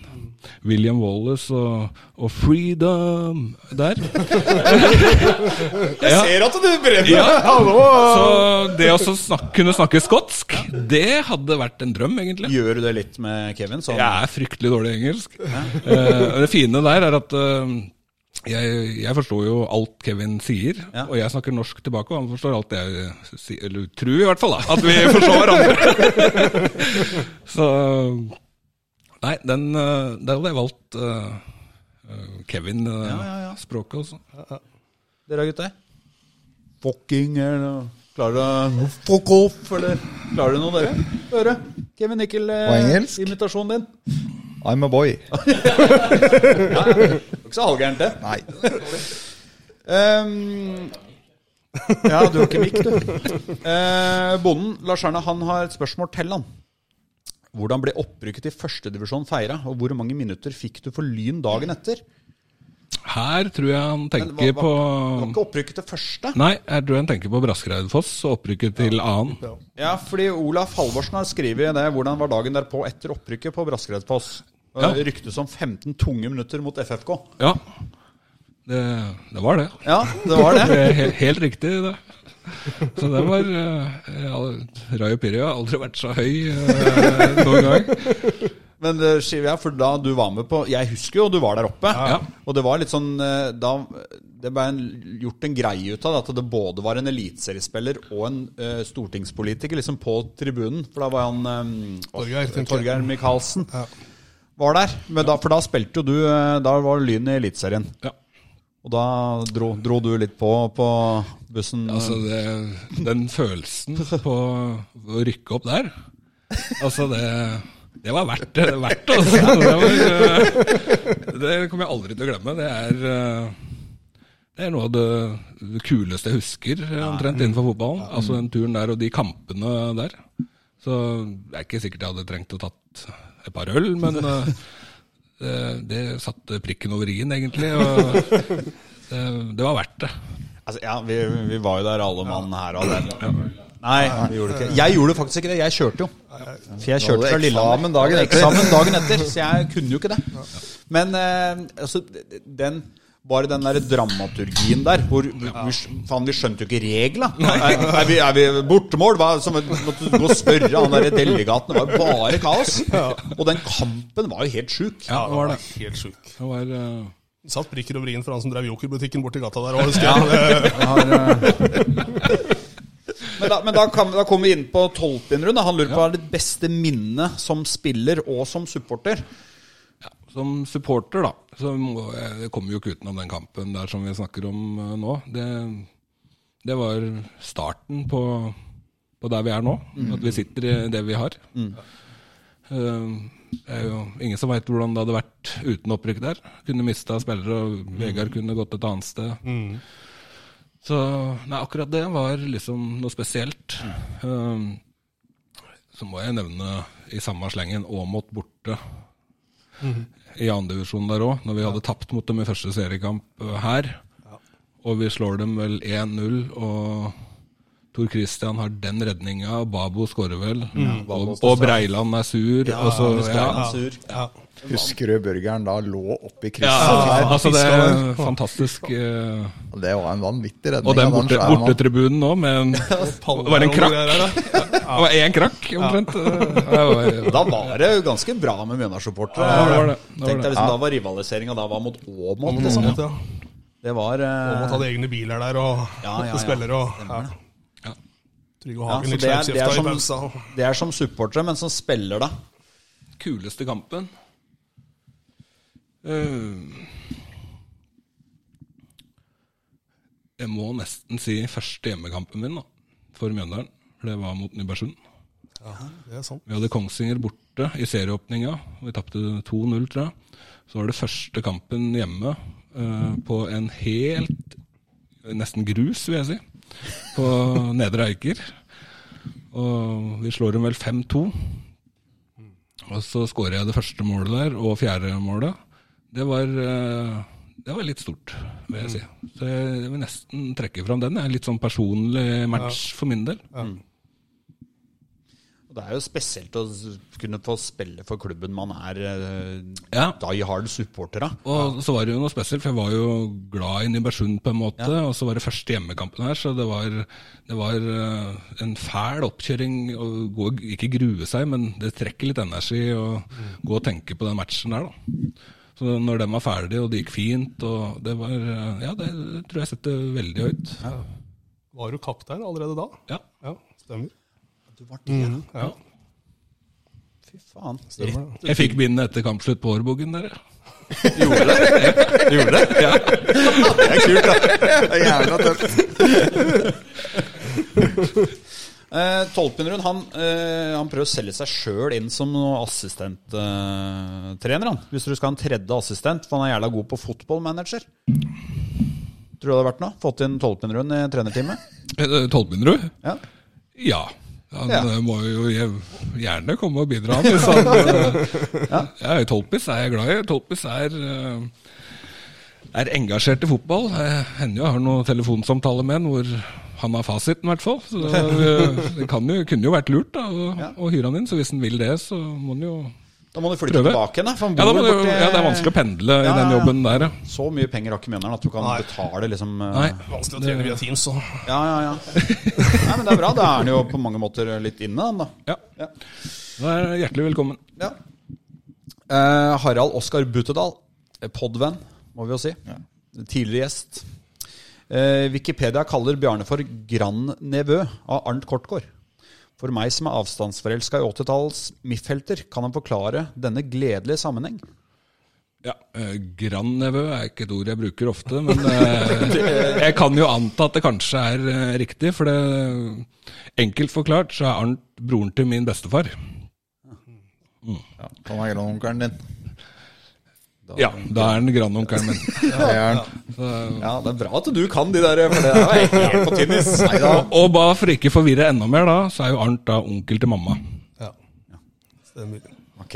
William Wallace og, og Freedom der. Jeg ser at du brenner! Ja. Hallo! Så det å så snak kunne snakke skotsk, det hadde vært en drøm, egentlig. Gjør du det litt med Kevin? Sånn? Jeg er fryktelig dårlig i engelsk. Eh, det fine der er at eh, jeg, jeg forstår jo alt Kevin sier, Ja. og jeg snakker norsk tilbake, og han forstår alt jeg sier. Eller tror i hvert fall, da. At vi <laughs> forstår hverandre. <laughs> Så Nei, den, eh, der hadde jeg valgt eh, eh, Kevin-språket også. Dere gutter? Fucking eller Klarer du Fuck off, eller Klarer du noe, dere? Høre. Kevin Nickel, eh, På engelsk? imitasjonen din. I'm a boy. <laughs> Det er ikke så halvgærent, det. Nei. Ehm, ja, du har ikke mikk, du. Eh, bonden, Lars Erna, han har et spørsmål til han. Hvordan ble opprykket i førstedivisjon feira, og hvor mange minutter fikk du for Lyn dagen etter? Her tror jeg han tenker var, var, på Det var ikke opprykket til første? Nei, jeg tror han tenker på Braskereidfoss og opprykket til annen. Ja, fordi Olaf Halvorsen har skrevet det. Hvordan var dagen derpå etter opprykket på Braskereidfoss? Ja. Ja. Ryktes om 15 tunge minutter mot FFK. Ja, det, det var det. Ja, det var det. <laughs> Det helt, helt riktig, det. Så det var ja, Rayo Piri har aldri vært så høy eh, noen gang. Men det skriver for da du var med på Jeg husker jo du var der oppe. Ja. Og det var litt sånn eh, da, Det ble en, gjort en greie ut av det, at det både var en eliteseriespiller og en uh, stortingspolitiker liksom på tribunen. For da var han um, Torgeir, Micaelsen. jeg. Var der. Men da, for da spilte jo du eh, Da var Lyn i Eliteserien. Ja. Og da dro, dro du litt på på bussen. Altså, det, den følelsen på å rykke opp der Altså, det, det var verdt det. Verdt, altså. <laughs> det, var, eh, det kommer jeg aldri til å glemme. Det er eh, det er noe av det, kuleste jeg husker omtrent innenfor fotballen. Altså den turen der og de kampene der. Så det er ikke sikkert jeg hadde trengt å tatt et par øl, men <laughs> eh, det, det satte prikken over i-en, egentlig. Og <laughs> det, det var verdt det. Altså, ja, vi, vi var jo der alle mann her og der. Nei, vi gjorde ikke. Jeg gjorde faktisk ikke det. Jeg kjørte jo. For jeg kjørte fra Lillehammer. dagen etter. Eksamen dagen etter, så jeg kunne jo ikke det. Men eh, altså, den bare den der dramaturgien der hvor, hvor, Faen, vi skjønte jo ikke regla. Er, er, vi, er vi bortemål? Hva, som måtte gå og spørre han der delegaten. Det var jo bare kaos. Og den kampen var jo helt sjuk. Ja, det var det. Helt sjuk. Det var, Uh... Satt prikker over i-en for han som drev jokerbutikken borti gata der. òg, husker jeg. <laughs> Men da, men da, kan, da kommer vi inn på tolvte innrunde. Han lurer på hva er ditt beste minne som spiller og som supporter. som supporter, da, så må jeg, jeg kommer jo ikke utenom den kampen der som vi snakker om eh, nå. Det, det var starten på, på der vi er nå. At vi sitter i det vi har. Eh, det er jo ingen som veit hvordan det hadde vært uten opprykk der. Kunne mista spillere, og Vegard kunne gått et annet sted. Så nei, akkurat det var liksom noe spesielt. Um, så må jeg nevne i samme slengen Åmot borte i andredivisjon der òg, når vi hadde tapt mot dem i første seriekamp uh, her. Og vi slår dem vel 1-0, og Tor Christian har den redninga, Babo skårer vel. og, og Breiland er sur. og så, ja, Sur. Ja. Husker du burgeren da lå oppi ja, krysset Ja, altså det er fantastisk. uh, Det var en vanvittig redning. Og den borte, bortetribunen nå, med en <laughs> Var det en krakk? greier der, da. <laughs> Det var én krakk, omtrent. Ja, det var- Da var det jo ganske bra med Mjøndalen-supportere. Ja, liksom, Da var rivaliseringa da var mot Åmot. Om Liksom. ja. Det var eh, Og måtte egne biler der, og Ja, ja, ja. spillere og ja. Ja. Trygve Ja, Hagen så litt det, er, det, er i som, pausa. det er som supportere, men som spiller, da. kuleste kampen Eh, Jeg må nesten si første hjemmekampen min da, for Mjøndalen. For det var mot Nybergsund. Det er sant. Vi hadde Kongsvinger borte i serieåpninga. Vi tapte 2-0, tror jeg. Så var det første kampen hjemme eh, på en helt Nesten grus, vil jeg si. På Nedre Eiker. Og vi slår dem vel 5-2. Og så skårer jeg det første målet der, og fjerde målet. Det var, eh, det var litt stort, vil jeg si. Så jeg vil nesten trekke fram den. Det er en litt sånn personlig match for min del. Og Det er jo spesielt å kunne få spille for klubben man er eh, Ja. die hard supporter av. Og så var det jo noe spesielt, for jeg var jo glad i Nybergsund på en måte. Og så var det første hjemmekampen her, så det var, det var eh, en fæl oppkjøring. å gå, ikke grue seg, men det trekker litt energi å gå og tenke på den matchen der, da. Så når den var ferdig, og det gikk fint, og det var eh, Ja, det, det tror jeg setter veldig høyt. Var du kaptein allerede da? Ja. Ja, stemmer. Du var det, Ja, Fy faen. stemmer. det. Jeg fikk bindet etter kampslutt på Årbogen dere. Gjorde det? Gjorde det? Ja. Det er kult, da. Det er Jævla tøft. Eh, Tolpenrud han, eh, han prøver å selge seg sjøl inn som assistenttrener. han Hvis du skal ha en tredje assistent, for han er jævla god på fotballmanager. Tror du det hadde vært noe? Fått inn Tolpenrud i trenerteamet? Eh, Tolpenrud? Ja. Ja. Han Ja. eh, må jo gjerne komme og bidra, han. Hvis han eh, ja. Tolpis er jeg glad i. Tolpis er, eh, er engasjert i fotball. Jeg hender jo jeg har noen telefonsamtaler med han hvor han har fasiten, i hvert fall. Så eh, <laughs> det kan jo, kunne jo vært lurt da, å, Ja. å hyre han inn. Så hvis han vil det, så må han jo Da må du flytte Prøve. tilbake igjen, da. For han ja, da må borti- ja, det er vanskelig å pendle Ja, i den jobben der, ja. Så mye penger har ikke Mjøndalen at du kan Nei. betale liksom eh, Nei. Vanskelig å trene via Teams, så Ja, ja, ja. Nei, men det er bra. Da er han jo på mange måter litt inne, han da. ja. Ja. Da er hjertelig velkommen. Ja. Eh, Harald Oskar Butedal, eh, podvenn, må vi jo si. Tidligere gjest. Eh, Wikipedia kaller Bjarne for grandnevø av Arnt Kortgård. For meg som er avstandsforelska i 80-tallets MIF-helter, kan han forklare denne gledelige sammenheng. Ja, eh, Grandnevø er ikke et ord jeg bruker ofte, men eh, jeg kan jo anta at det kanskje er eh, riktig. For det, enkelt forklart så er Arnt broren til min bestefar. Ja, han er grandonkelen din. Ja, da er han grandonkelen min. <laughs> Ja. han. Ja, det er bra at du kan de der, for det er jo helt på tynnis. <laughs> Og bare for ikke forvirre enda mer, da, så er jo Arnt da onkel til mamma. ja. Stemmer. Ok.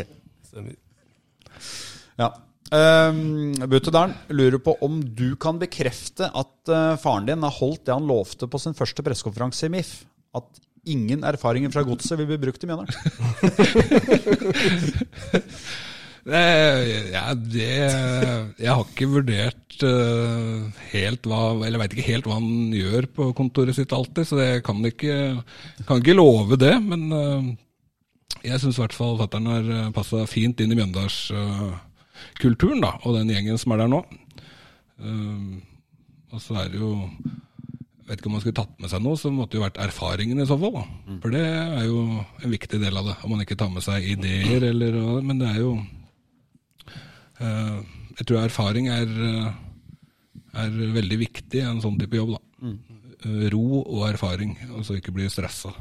Stemmer. Ja. Um, Buttedalen lurer på om du kan bekrefte at uh, faren din har holdt det han lovte på sin første pressekonferanse i MIF. At ingen erfaringer fra godset vil bli brukt i Mjøndalen. <laughs> Eh, Ja, det Jeg har ikke vurdert eh, helt hva Eller veit ikke helt hva han gjør på kontoret sitt alltid, så jeg kan ikke, kan ikke love det. Men eh, jeg syns i hvert fall fatter'n har passa fint inn i Mjøndalskulturen, da, og den gjengen som er der nå. Eh, og så er det jo vet ikke om man skulle tatt med seg noe, så måtte det jo vært erfaringen i så fall. da. For det er jo en viktig del av det. Om man ikke tar med seg ideer eller Men det er jo Eh, jeg tror erfaring er, eh, er veldig viktig i en sånn type jobb. da. Mm. ro og erfaring, og så ikke bli stressa.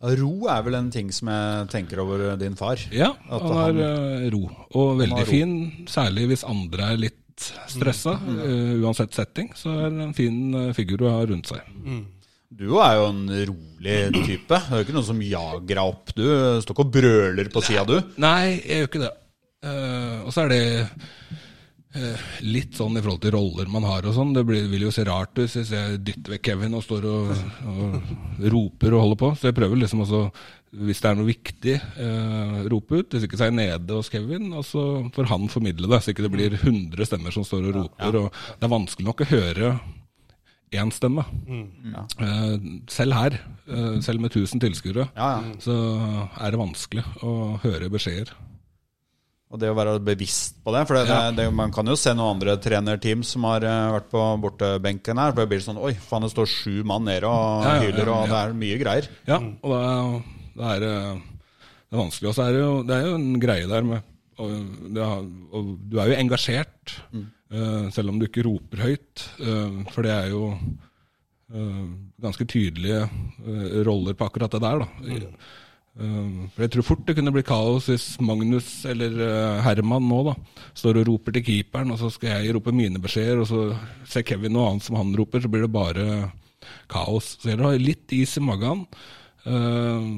Ro er vel en ting som jeg tenker over din far. Ja, han har eh, ro. Og veldig fin, særlig hvis andre er litt stressa. eh, uansett setting, så er det en fin eh, figur å ha rundt seg. Du er jo en rolig type. Det er jo ikke noen som jager deg opp. Du står ikke og brøler på sida, du. Nei, jeg gjør ikke det. Eh, og så er det uh, litt sånn i forhold til roller man har og sånn. Det blir, vil jo se rart ut hvis jeg dytter vekk Kevin og står og, og roper og holder på. Så jeg prøver liksom også, hvis det er noe viktig, uh, rope ut. Hvis ikke så er jeg nede hos Kevin, og så får han formidle det. Så ikke det blir 100 stemmer som står og roper. Og det er vanskelig nok å høre én stemme. Eh, selv her, selv med 1000 tilskuere, Ja, ja. så er det vanskelig å høre beskjeder. Og det å være bevisst på det. For det, Ja. det, man kan jo se noen andre trenerteam som har eh, vært på bortebenken her. For det blir sånn Oi, faen, det står sju mann nede og Ja, ja, hyler, ja, og det er mye greier. Ja, og da er det, det er vanskelig. Og så er det, jo, det er jo en greie der med og, det, har- og Du er jo engasjert, eh, selv om du ikke roper høyt. Uh, for det er jo uh, ganske tydelige eh, roller på akkurat det der. da. Eh, for Jeg tror fort det kunne bli kaos hvis Magnus eller eh, Herman nå da, står og roper til keeperen, og så skal jeg rope mine beskjeder, og så ser Kevin noe annet som han roper, så blir det bare kaos. Så gjelder det å ha litt is i magen. eh,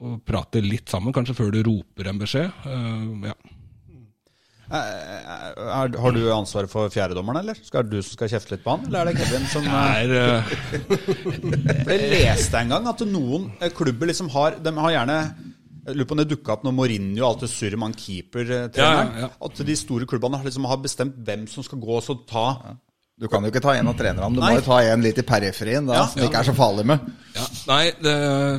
og prate litt sammen, kanskje før du roper en beskjed. Eh, ja. Er, er, har du ansvaret for fjerdedommeren, eller? Skal det du som skal kjefte litt på han, eller er det Kevin som Nei, eh, <laughs> Jeg leste en gang at noen eh, klubber liksom har De har gjerne jeg lurer på om det dukka opp når Mourinho alltid surret med han keepertreneren. Ja, ja, ja. At de store klubbene liksom har bestemt hvem som skal gå og så ta Du kan jo ikke ta en av trenerne, du Nei. må jo ta en litt i periferien, da, Ja. som ikke er så farlig med. ja. Nei, det,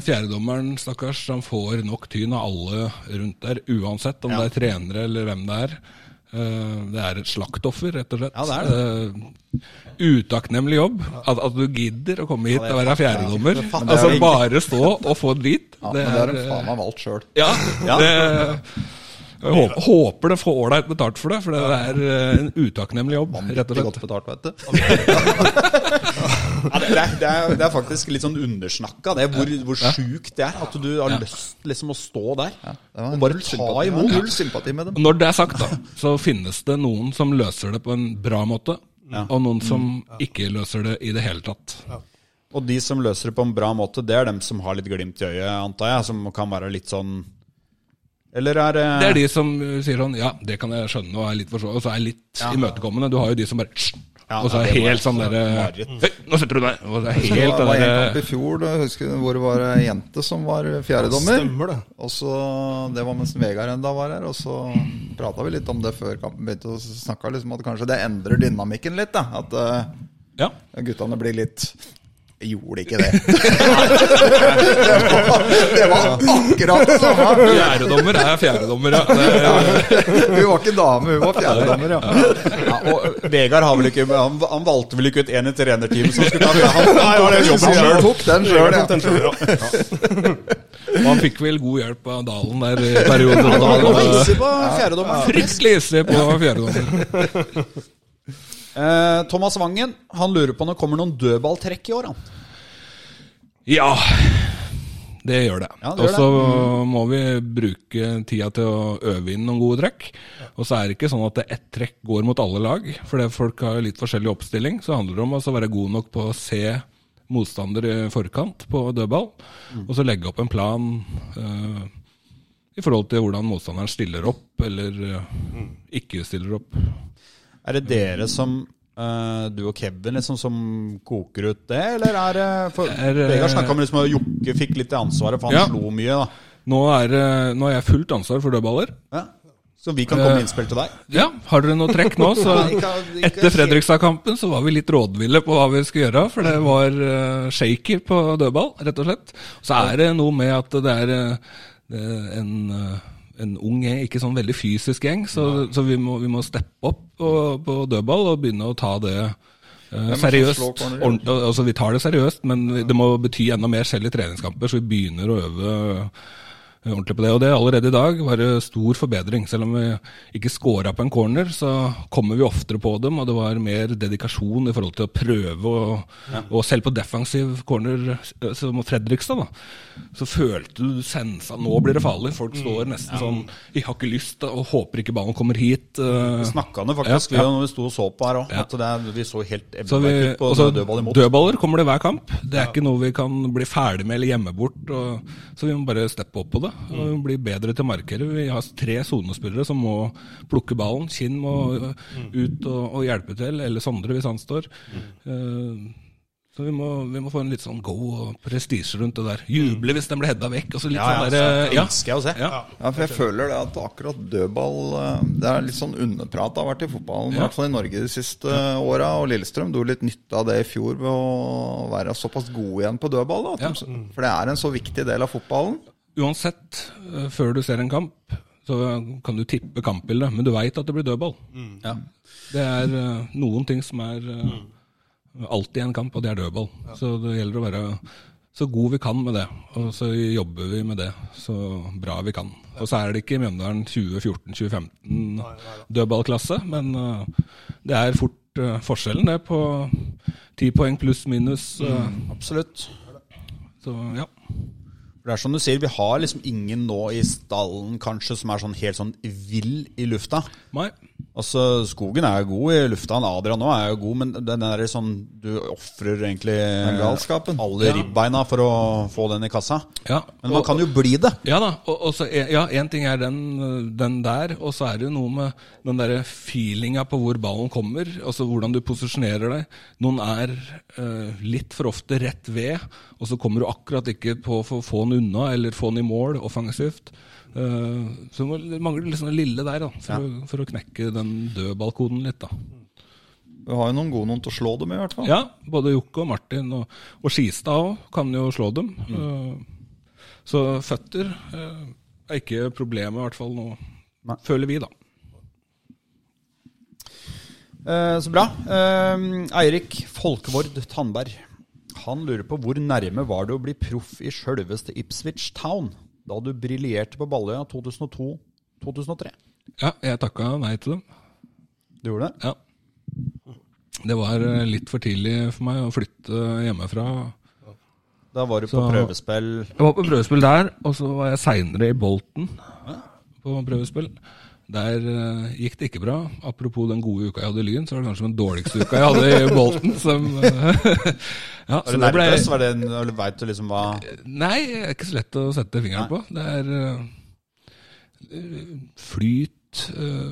fjerdedommeren, stakkars, han får nok tyn av alle rundt der, uansett om Ja. det er trenere eller hvem det er. Eh, det er et slaktoffer, rett og slett. Ja, det er det. utakknemlig jobb. At, at du gidder å komme hit det og være fjerdedommer. Altså bare stå og få drit. Ja, det men det har er, de faen meg valgt sjøl. Ja, Ja. det jeg håper, håper det får ålreit betalt for det, for det er eh, en utakknemlig jobb, rett og slett. godt betalt, vet du. <laughs> ja, det, er, det, er, det er faktisk litt sånn undersnakka, det hvor, hvor sjukt det er. At du har lyst liksom å stå der og bare ta imot. Null sympati med dem. Når det er sagt, da, så finnes det noen som løser det på en bra måte, og noen som ikke løser det i det hele tatt. Og de som løser det på en bra måte, det er dem som har litt glimt i øyet, antar jeg. Som kan være litt sånn Eller er det Det er de som uh, sier sånn Ja, det kan jeg skjønne, og er litt forstå- og så er litt imøtekommende. Du har jo de som bare Ja, Og så ja, er det helt sånn derre nå setter du deg! Og det er helt var, var en kamp i fjor da, jeg husker, hvor det var ei jente som var fjerdedommer. Stemmer det. Og så, Det var mens Vegard enda var her, og så prata vi litt om det før kampen begynte. Og snakka liksom at kanskje det endrer dynamikken litt. da At eh, Ja. guttene blir litt Jeg gjorde ikke det. <laughs> det, var, det var akkurat det samme. Fjerdedommer er fjerdedommer, ja. Hun var ikke dame, hun var fjerdedommer, ja. Ja, og Vegard har vel ikke han, han valgte vel ikke ut en i trenerteamet som skulle ta Han, han jobben sjøl. han tok den sjøl, ja. Ja. og han fikk vel god hjelp av Dalen der i perioden. Han. Fryktelig hissig på fjerdedommer. Eh, Thomas Wangen han lurer på om det kommer noen dødballtrekk i år. Han. Ja, det gjør det. Ja, det og så må vi bruke tida til å øve inn noen gode trekk. Og så er det ikke sånn at ett trekk går mot alle lag, fordi folk har litt forskjellig oppstilling. Så handler det om å være god nok på å se motstander i forkant på dødball, og så legge opp en plan eh, i forhold til hvordan motstanderen stiller opp, eller eh, ikke stiller opp. Er det dere som Uh, du og Kevin liksom som koker ut det, eller er det for, Er, eh, Vegard snakka om liksom at Jokke fikk litt ansvaret, for han Ja. slo mye. da Nå, er, eh, nå er jeg fullt ansvar for dødballer. ja. Så vi kan komme med innspill til deg? Ja, har dere noe trekk nå? Så <laughs> etter Fredrikstad-kampen så var vi litt rådville på hva vi skulle gjøre, for det var shaky på dødball, rett og slett. Så er det noe med at det er, en, en ung gjeng, ikke sånn veldig fysisk gjeng, så, så vi, må, vi må steppe opp på, på dødball og begynne å ta det som seriøst. Ordent- altså, vi tar det seriøst, men det må bety enda mer selv i treningskamper, så vi begynner å øve ordentlig på det. Og det allerede i dag var det stor forbedring. Selv om vi ikke scora på en corner, så kommer vi oftere på dem, og det var mer dedikasjon i forhold til å prøve. Og, og selv på defensiv corner, eh, som Fredrikstad, da, så følte du sensa Nå blir det farlig. Folk står nesten sånn Vi har ikke lyst og håper ikke ballen kommer hit. eh, Vi snakka det faktisk Ja, ja. vi når vi sto og så på her òg. Ja. At det vi så helt ebbeverk ut på dødball imot. dødballer kommer det hver kamp. Det er ikke noe vi kan bli ferdig med eller gjemme bort. Og, så vi må bare steppe opp på det og bli bedre til å markere. Vi har tre sonespillere som må plukke ballen. Kinn må øh, ut og, og hjelpe til, eller Sondre hvis han står. Eh, så vi må, vi må få en litt sånn go og prestisje rundt det der. Juble hvis den blir hedda vekk. Og så litt Ja, sånn så der, det ja. jeg se. Ja. Ja, for jeg føler det at akkurat dødball eh, Det er litt sånn underprat det har vært i fotballen, i Ja. hvert fall i Norge de siste åra. Og Lillestrøm dro litt nytte av det i fjor ved å være såpass gode igjen på dødball. Da, at de, for det er en så viktig del av fotballen. Uansett, eh, før du ser en kamp, så kan du tippe kampbildet, men du veit at det blir dødball. Ja. Det er eh, noen ting som er eh, alltid en kamp, og det er dødball. Så det gjelder å være så god vi kan med det, og så jobber vi med det så bra vi kan. Og så er det ikke Mjøndalen 2014-2015 dødballklasse, men det er fort forskjellen det på ti poeng pluss minus. Mm, Absolutt. Så ja. For Det er som du sier, vi har liksom ingen nå i stallen kanskje som er sånn helt sånn vill i lufta. Mai. Altså, Skogen er jo god i lufta, han Adrian nå er jo god, men den der sånn Du ofrer egentlig alle ribbeina for å få den i kassa. Ja, Men man og- kan jo bli det. Ja da. Og, og så, ja, én ting er den, den der, og så er det jo noe med den derre feelinga på hvor ballen kommer, altså hvordan du posisjonerer deg. Noen er uh, litt for ofte rett ved, og så kommer du akkurat ikke på å få den unna eller få den i mål offensivt. Eh, så det mangler liksom det lille der da, for, å, for å knekke den døde balkonen litt. da. Vi har jo noen gode noen til å slå dem, i hvert fall. Ja, både Jokke og Martin og, og Skistad òg kan jo slå dem. Mm. så føtter eh, er ikke problemet, i hvert fall nå, Nei. føler vi, da. Eh, så bra. Eh, Eirik Folkevord Tandberg. Han lurer på hvor nærme var det å bli proff i sjølveste Ipswich Town da du briljerte på Balløya 2002-2003? Ja, jeg takka nei til dem. Du gjorde det? Ja. Det var eh, litt for tidlig for meg å flytte hjemmefra. Da var du på prøvespill. Jeg var på prøvespill der, og så var jeg seinere i Bolten på prøvespill. Der uh, gikk det ikke bra. Apropos den gode uka jeg hadde i Lyn, så var det kanskje den dårligste uka jeg hadde i Bolten. Som, <laughs> ja, Var du det ble- det eller veit du liksom hva Nei, det er ikke så lett å sette fingeren på. Det er uh, flyt uh,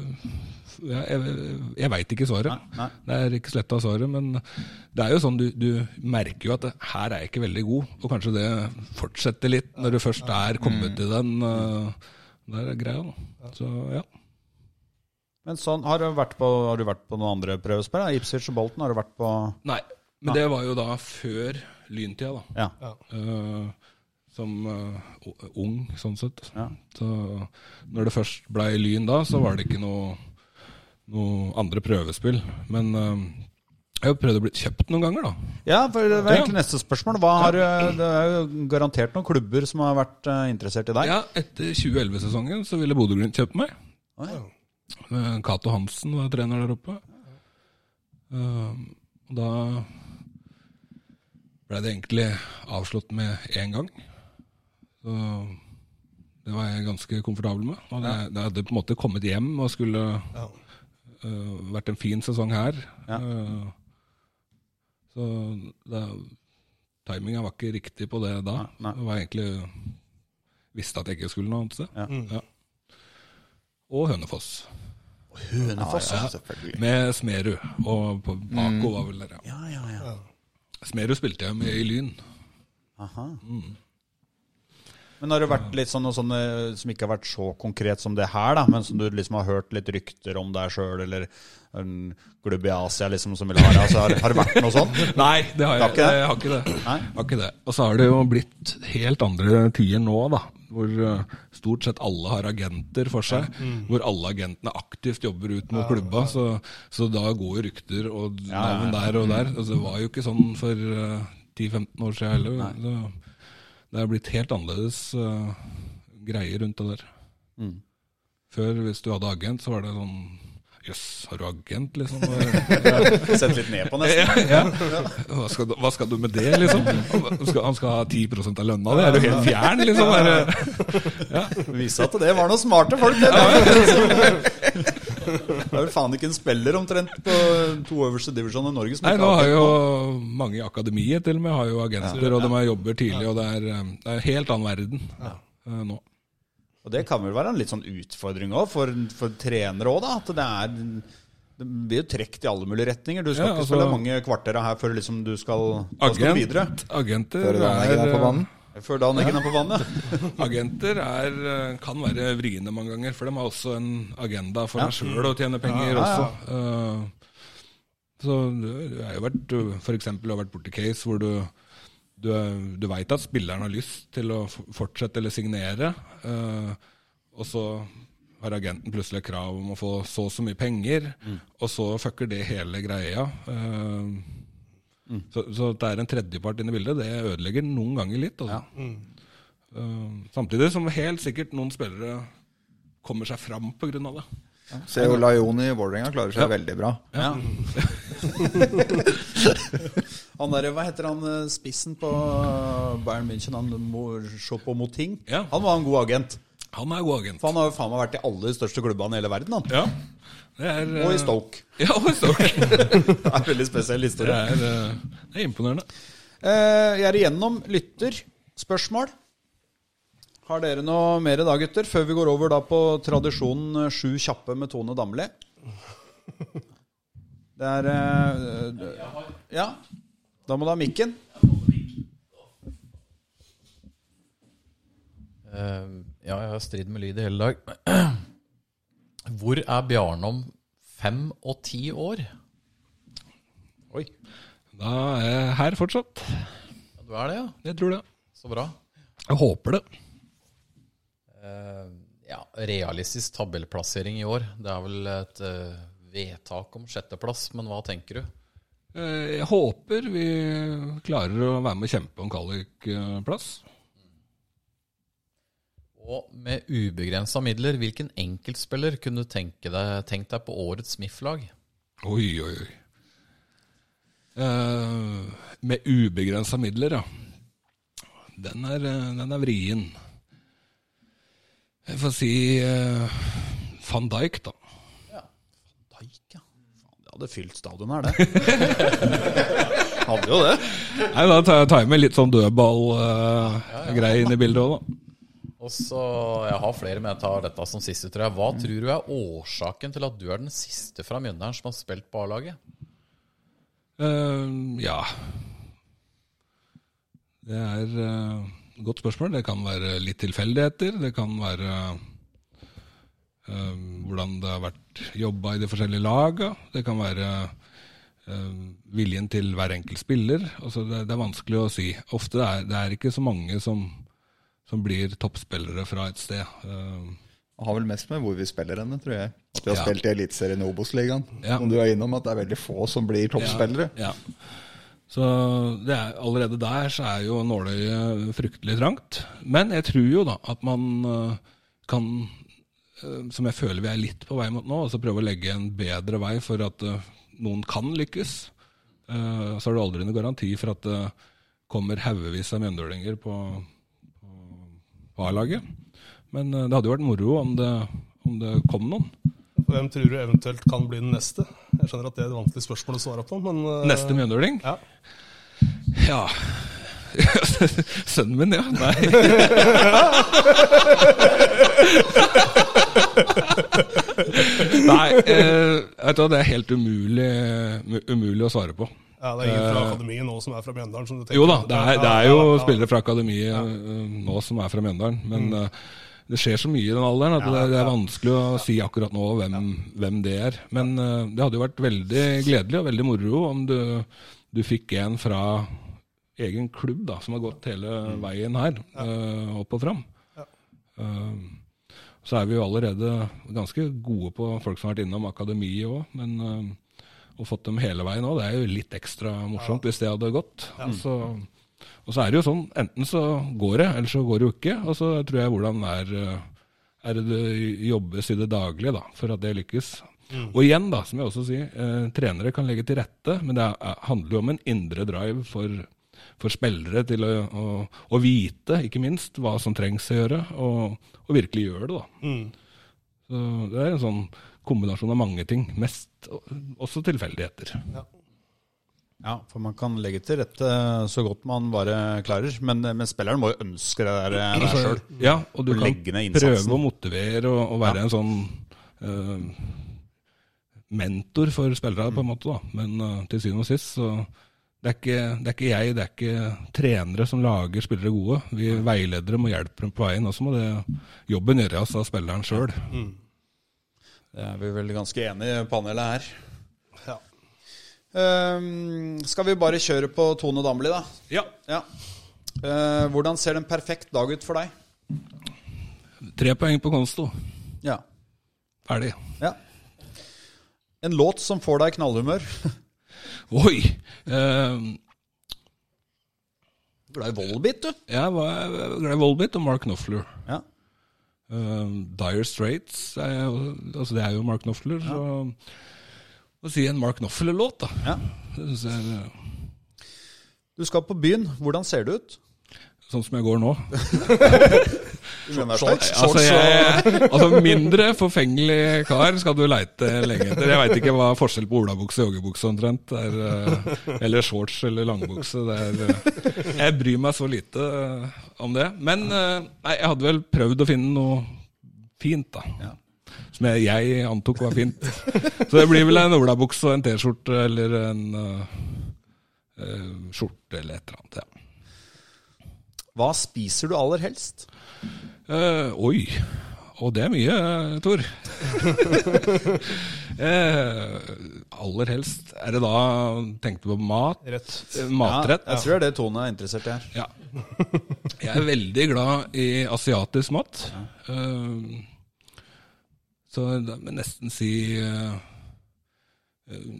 ja, Jeg, jeg veit ikke svaret. Nei, nei. Det er ikke så lett å ha svaret, men det er jo sånn du, du merker jo at det, her er jeg ikke veldig god, og kanskje det fortsetter litt når du først er kommet til den. Uh, der er greia, da. Så ja. Men sånn, har du vært på, har du vært på noen andre prøvespill? da? Ipswich og Bolten, har du vært på Nei, men det var jo da før lyntida, da. Ja. Eh, som eh, ung, sånn sett. Ja. Så når det først blei Lyn da, så var det ikke noe, noe andre prøvespill. Men eh, jeg har prøvd å bli kjøpt noen ganger, da. Ja, for det var Ja. egentlig neste spørsmål. Hva har, du- det er jo garantert noen klubber som har vært eh, interessert i deg. Ja, Etter 2011-sesongen så ville Bodø-Glimt kjøpe meg. Oi. Eh, Cato Hansen var trener der oppe. Eh, og da ble det egentlig avslått med én gang. Så det var jeg ganske komfortabel med. Og det, det hadde på en måte kommet hjem og skulle uh, vært en fin sesong her. Ja. Uh, så det, timinga var ikke riktig på det da. Nei. Det var egentlig Visste at jeg ikke skulle noe annet sted. Ja. Ja. Og Hønefoss. Hønefoss, Ja, selvfølgelig. Med Smerud. Og på Bako var vel der, ja. Ja, ja, ja. Smerud spilte jeg med i Lyn. Aha. Men har det vært litt sånn, noe sånn eh, som ikke har vært så konkret som det her, da, men som du liksom har hørt litt rykter om deg sjøl, eller en klubb i Asia liksom som vil ha deg? Altså, har, har det vært noe sånt? <laughs> Nei, det har jeg, Har ikke det? jeg har ikke det. Nei? Har ikke det. Og så har det jo blitt helt andre tider nå, da. Hvor eh, stort sett alle har agenter for seg. Hvor alle agentene aktivt jobber ut mot klubba. Så, så da går jo rykter og Ja, ja, ja. navn der og der. Altså, det var jo ikke sånn for uh, 10-15 år siden heller. Så det har blitt helt annerledes. uh, greier rundt det der. Før, hvis du hadde agent, så var det sånn Jøss, har du agent, liksom? <laughs> Sett litt ned på nesten. ja. hva, skal du, hva skal du med det, liksom? Han skal, han skal ha 10% av lønna di? Er du helt fjern, liksom? Ja. Vise at det var noen smarte folk. Det, det er vel faen ikke en spiller omtrent på to øverste divisjoner i Norge som Nei, nå har jo mange i akademiet til og med har jo agenter, og de jobber tidlig, og det er, eh, det er en helt annen verden eh, nå. Og det kan vel være en litt sånn utfordring òg, for, for trenere òg, da. At det er Det blir jo trukket i alle mulige retninger. Du skal Ja, ikke altså- spille mange kvarter her før liksom du skal, agent, skal videre. Agent, agenter Før Raneggen er på banen. Før dagen er på vannet. <laughs> Agenter er, eh, kan være vriene mange ganger, for de har også en agenda for Ja. seg sjøl å tjene penger Ja, ja, ja. også. Uh, Så du, du har jo vært, for eksempel, har vært borti case hvor du du, du veit at spilleren har lyst til å fortsette eller signere, uh, og så har agenten plutselig krav om å få så og så mye penger, og så fucker det hele greia. eh, så, så at det er en tredjepart inne i bildet, det ødelegger noen ganger litt. Altså. Uh, samtidig som helt sikkert noen spillere kommer seg fram pga. det. Se jo Laioni i Vålerenga klarer seg veldig bra. Ja. <laughs> han der, Hva heter han eh, spissen på Bayern München? Han må se på Moting. Ja. Han var en god agent. Han er god agent. For han har jo faen meg vært i alle de største klubbene i hele verden. Han. Ja. Det er, Og i eh, Stoke. <laughs> Ja, og i Stoke. <laughs> Det er en veldig spesiell Det historie. er, eh, det er imponerende. Eh, Jeg er igjennom lytterspørsmål. Har dere noe mer da, gutter? Før vi går over da på tradisjonen eh, Sju kjappe med Tone Damli. Det er eh, Ja. Da må du ha mikken. Uh, ja, jeg har strid med lyd i hele dag. <clears throat> Hvor er Bjarne om fem og ti år? Oi. Da er jeg her fortsatt. Ja, Du er det, ja? Jeg tror det. Så bra. Jeg håper det. Eh, ja, realistisk tabellplassering i år. Det er vel et eh, vedtak om sjetteplass, men hva tenker du? Eh, Jeg håper vi klarer å være med og kjempe om kvalikplass. Og med ubegrensa midler, hvilken enkeltspiller kunne du tenke deg, tenkt deg på årets MIF-lag? Oi, oi, oi. Uh, med ubegrensa midler, ja. Den er, den er vrien. Jeg får si eh, van Dijk, da. Ja. Van Dijk, ja. Faen, Det hadde fylt stadion her, det. <laughs> hadde jo det. Nei, Da tar jeg, tar jeg med litt sånn dødball-greie inn i bildet òg, da. Og så, Jeg har flere, men jeg tar dette som siste, tror jeg. Hva tror du er årsaken til at du er den siste fra Mjøndalen som har spilt på A-laget? Uh, ja Det er et godt spørsmål. Det kan være litt tilfeldigheter. Det kan være eh, hvordan det har vært jobba i de forskjellige laga. Det kan være eh, viljen til hver enkelt spiller. Altså det, det er vanskelig å si. Ofte er det er ikke så mange som, som blir toppspillere fra et sted. Uh, Det har vel mest med hvor vi spiller henne, tror jeg. At vi har Ja. spilt i Eliteserien og Obos-ligaen. Ja. Som du er innom, at det er veldig få som blir toppspillere. Ja. Ja. Så er, allerede der så er jo nåløyet fryktelig trangt. Men jeg tror jo da at man øh, kan, øh, som jeg føler vi er litt på vei mot nå, altså prøve å legge en bedre vei for at øh, noen kan lykkes. Eh, så har du aldri noen garanti for at det kommer haugevis av mjøndølinger på, på, A-laget. Men det hadde jo vært moro om det, om det kom noen. Hvem tror du eventuelt kan bli den neste? Jeg skjønner at det er et vanskelig spørsmål å svare på, men eh, Neste mjøndøling? Ja. Ja <laughs> Sønnen min, ja. Nei. Nei, eh, du det er helt umulig, umulig å svare på. Ja, Det er ingen fra akademiet nå som er fra Mjøndalen? som du tenker Jo da, det er, det er jo ja, ja. spillere fra akademiet eh, nå som er fra Mjøndalen. Men eh, det skjer så mye i den alderen at det, det er vanskelig å si akkurat nå hvem, hvem det er. Men uh, det hadde jo vært veldig gledelig og veldig moro om du, du fikk en fra egen klubb da, som har gått hele veien her, uh, opp og fram. Uh, så er vi jo allerede ganske gode på folk som har vært innom akademiet òg, men uh, å fått dem hele veien òg, det er jo litt ekstra morsomt hvis det hadde gått. Så Og så er det jo sånn, enten så går det, eller så går det jo ikke. Og så tror jeg hvordan er, eh, er det jobbes i det daglige da, for at det lykkes. Og igjen, da, som jeg også sier, eh, trenere kan legge til rette, men det er, handler jo om en indre drive for, for spillere til å, å, å vite, ikke minst, hva som trengs å gjøre, og, og virkelig gjøre det. da. Så Det er en sånn kombinasjon av mange ting. Mest også tilfeldigheter. Ja, for man kan legge til rette så godt man bare klarer. Men, men spilleren må jo ønske det der, der sjøl. Ja, og du Og kan prøve å motivere og, og være en sånn uh, mentor for spillere, på en måte. da. Men uh, til syvende og sist så det er, ikke, det er ikke jeg, det er ikke trenere som lager spillere gode. Vi veileder dem og hjelper dem på veien. Og så må det jobben gjøres av spilleren sjøl. Det er vi vel ganske enige i panelet her. Ja. Ehm, skal vi bare kjøre på Tone Damli, da? Ja. Ja. Uh, hvordan ser en perfekt dag ut for deg? Tre poeng på konsto. Ja. Ferdig. ja. En låt som får deg i knallhumør? <laughs> Oi! Eh, Glad i Volbeat, du. jeg var glad i Volbit og Mark Knopfler. Ja. Uh, Dire Straits er altså det er jo Mark Knopfler. Så å si en Mark Knopfler-låt, da. ja. Er Du skal på byen. Hvordan ser det ut? Sånn som jeg går nå. Shorts, Altså, jeg, altså Mindre forfengelig kar skal du leite lenge etter. Jeg veit ikke hva forskjell på olabukse og joggebukse omtrent er. eh, Eller shorts eller langbukse. Er, eh, jeg bryr meg så lite eh, om det. Men eh, nei, jeg hadde vel prøvd å finne noe fint, da. Ja. Som jeg, jeg antok var fint. Så det blir vel en olabukse og en T-skjorte eller en uh, uh, skjorte eller et eller annet. ja. Hva spiser du aller helst? Uh, oi. Og det er mye, Tor. <laughs> Eh, aller helst Er det da Tenkte du på mat? Rett. Matrett? Ja, jeg tror det er det Tone er interessert i her. Ja. Jeg er veldig glad i asiatisk mat. Eh, så da må jeg nesten si uh, uh,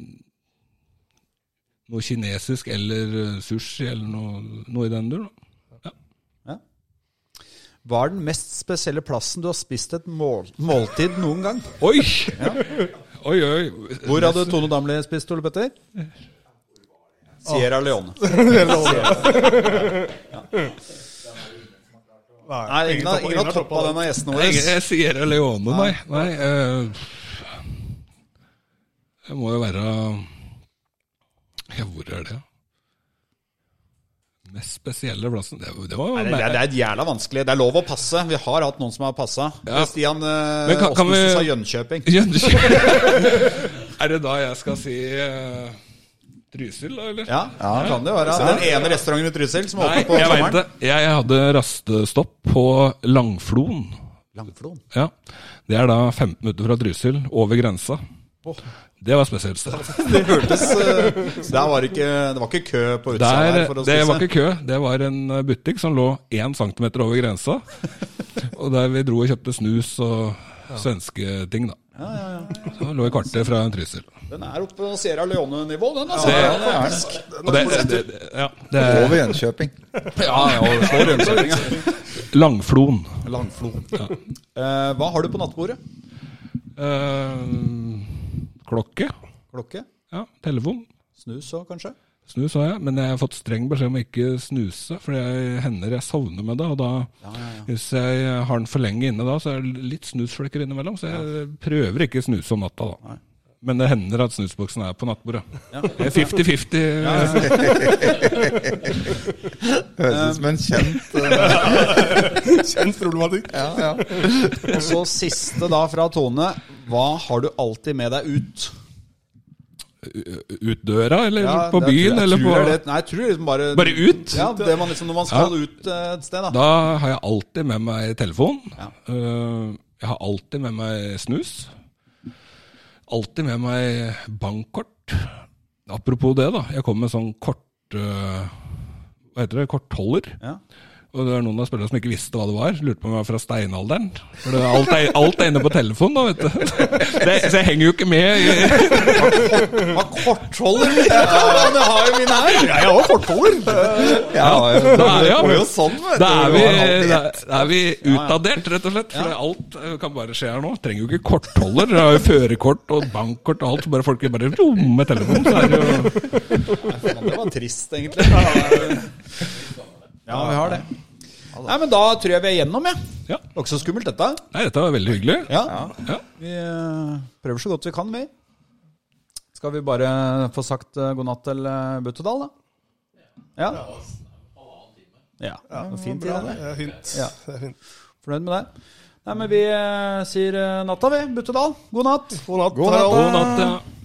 noe kinesisk eller eh, sushi eller noe, noe i den duren. Ja. Ja. Hva er den mest spesielle plassen du har spist et mål måltid noen gang? <laughs> Oi! Oi, oi. Hvor hadde Tone Damli spist, Ole Petter? Sierra Leone. <laughs> Nei, ingen, har- ingen har toppa denne gjesten vår. Jeg, sier Leone, nei. nei eh, det må jo være Ja, hvor er det? Mest spesielle plassen Det, det var Nei, det, er, det er jævla vanskelig. Det er lov å passe. Vi har hatt noen som har passa. Ja. Stian eh, Åsmundsen vi- sa Jönköping. <laughs> Er det da jeg skal si eh, Trysil, da, eller? Ja, kan det være. Den ene restauranten i Trysil som Nei, åpner på jeg vet sommeren. det. Jeg hadde rastestopp på Langfloen. Langflon. Ja. Det er da 15 minutter fra Trysil, over grensa. Det var spesielt sted. <laughs> Det hørtes eh, Der var det ikke Det var ikke kø på utsida Der, der for å det spise. var ikke kø. Det var en eh, butikk som lå 1 centimeter over grensa. <laughs> Og der vi dro og kjøpte snus og svenske ting, da. Så lå i kartet fra Trysil. Den er oppe på Sierra Leone-nivå, den. altså. Ja, det er den. Det, det, det, ja, det er Over Jönköping. Ja, ja, og slår Jönköping, ja. Eh, hva har du på nattbordet? Eh, klokke. Klokke? Ja, telefon. Snus òg, kanskje? Snus har jeg, men jeg har fått streng beskjed om å ikke snuse, for det hender jeg sovner med det. Og da, hvis jeg har den for lenge inne da, så er det litt snusflekker innimellom. Så jeg prøver ikke å snuse om natta, da. Men det hender at snusboksen er på nattbordet. Det er 50-50. <laughs> Høres ut som en kjent eh, <laughs> Kjent problematikk. Ja, ja. Og så siste da fra Tone. Hva har du alltid med deg ut? Ut døra, eller Ja, på byen, jeg eller på det Nei, jeg tror liksom bare Bare ut? Ja, det man liksom når man skal ut eh, et sted, da. Da har jeg alltid med meg telefon. Ja. Eh, Jeg har alltid med meg snus. Alltid med meg bankkort. Apropos det, da. Jeg kom med sånn kort... eh, Hva heter det? Kortholder. Ja. Og det var noen av spillerne som ikke visste hva det var. Lurte på om jeg var fra steinalderen. For det, alt, er, alt er inne på telefon nå, vet du. <laughs> Det, så jeg henger jo ikke med. Hva kortholder vi? Ja, det har jo mine her. Jeg har kortholder. Ja, Da er, ja, jo sånn, vet du. da er vi, da, da er vi utdatert, rett og slett. For alt eh, kan bare skje her nå. Trenger jo ikke kortholder. Det har jo førerkort og bankkort og alt. Så bare folk bare romme telefonen. Så er det jo Det var trist, egentlig. Ja, vi har det. Nei, men Da tror jeg vi er gjennom, jeg. Ja. Det var ikke så skummelt, dette. Nei, dette var veldig hyggelig. Ja. Ja. Vi eh, prøver så godt vi kan, vi. Skal vi bare få sagt eh, god natt til eh, Buttedal, da? Ja. Ja, det var fint Bra, det. det er fint. Ja. Det er fint. Fornøyd med det? Nei, men vi eh, sier eh, natta, vi. Buttedal. God natt. God natt. God natt. God natt. Ja.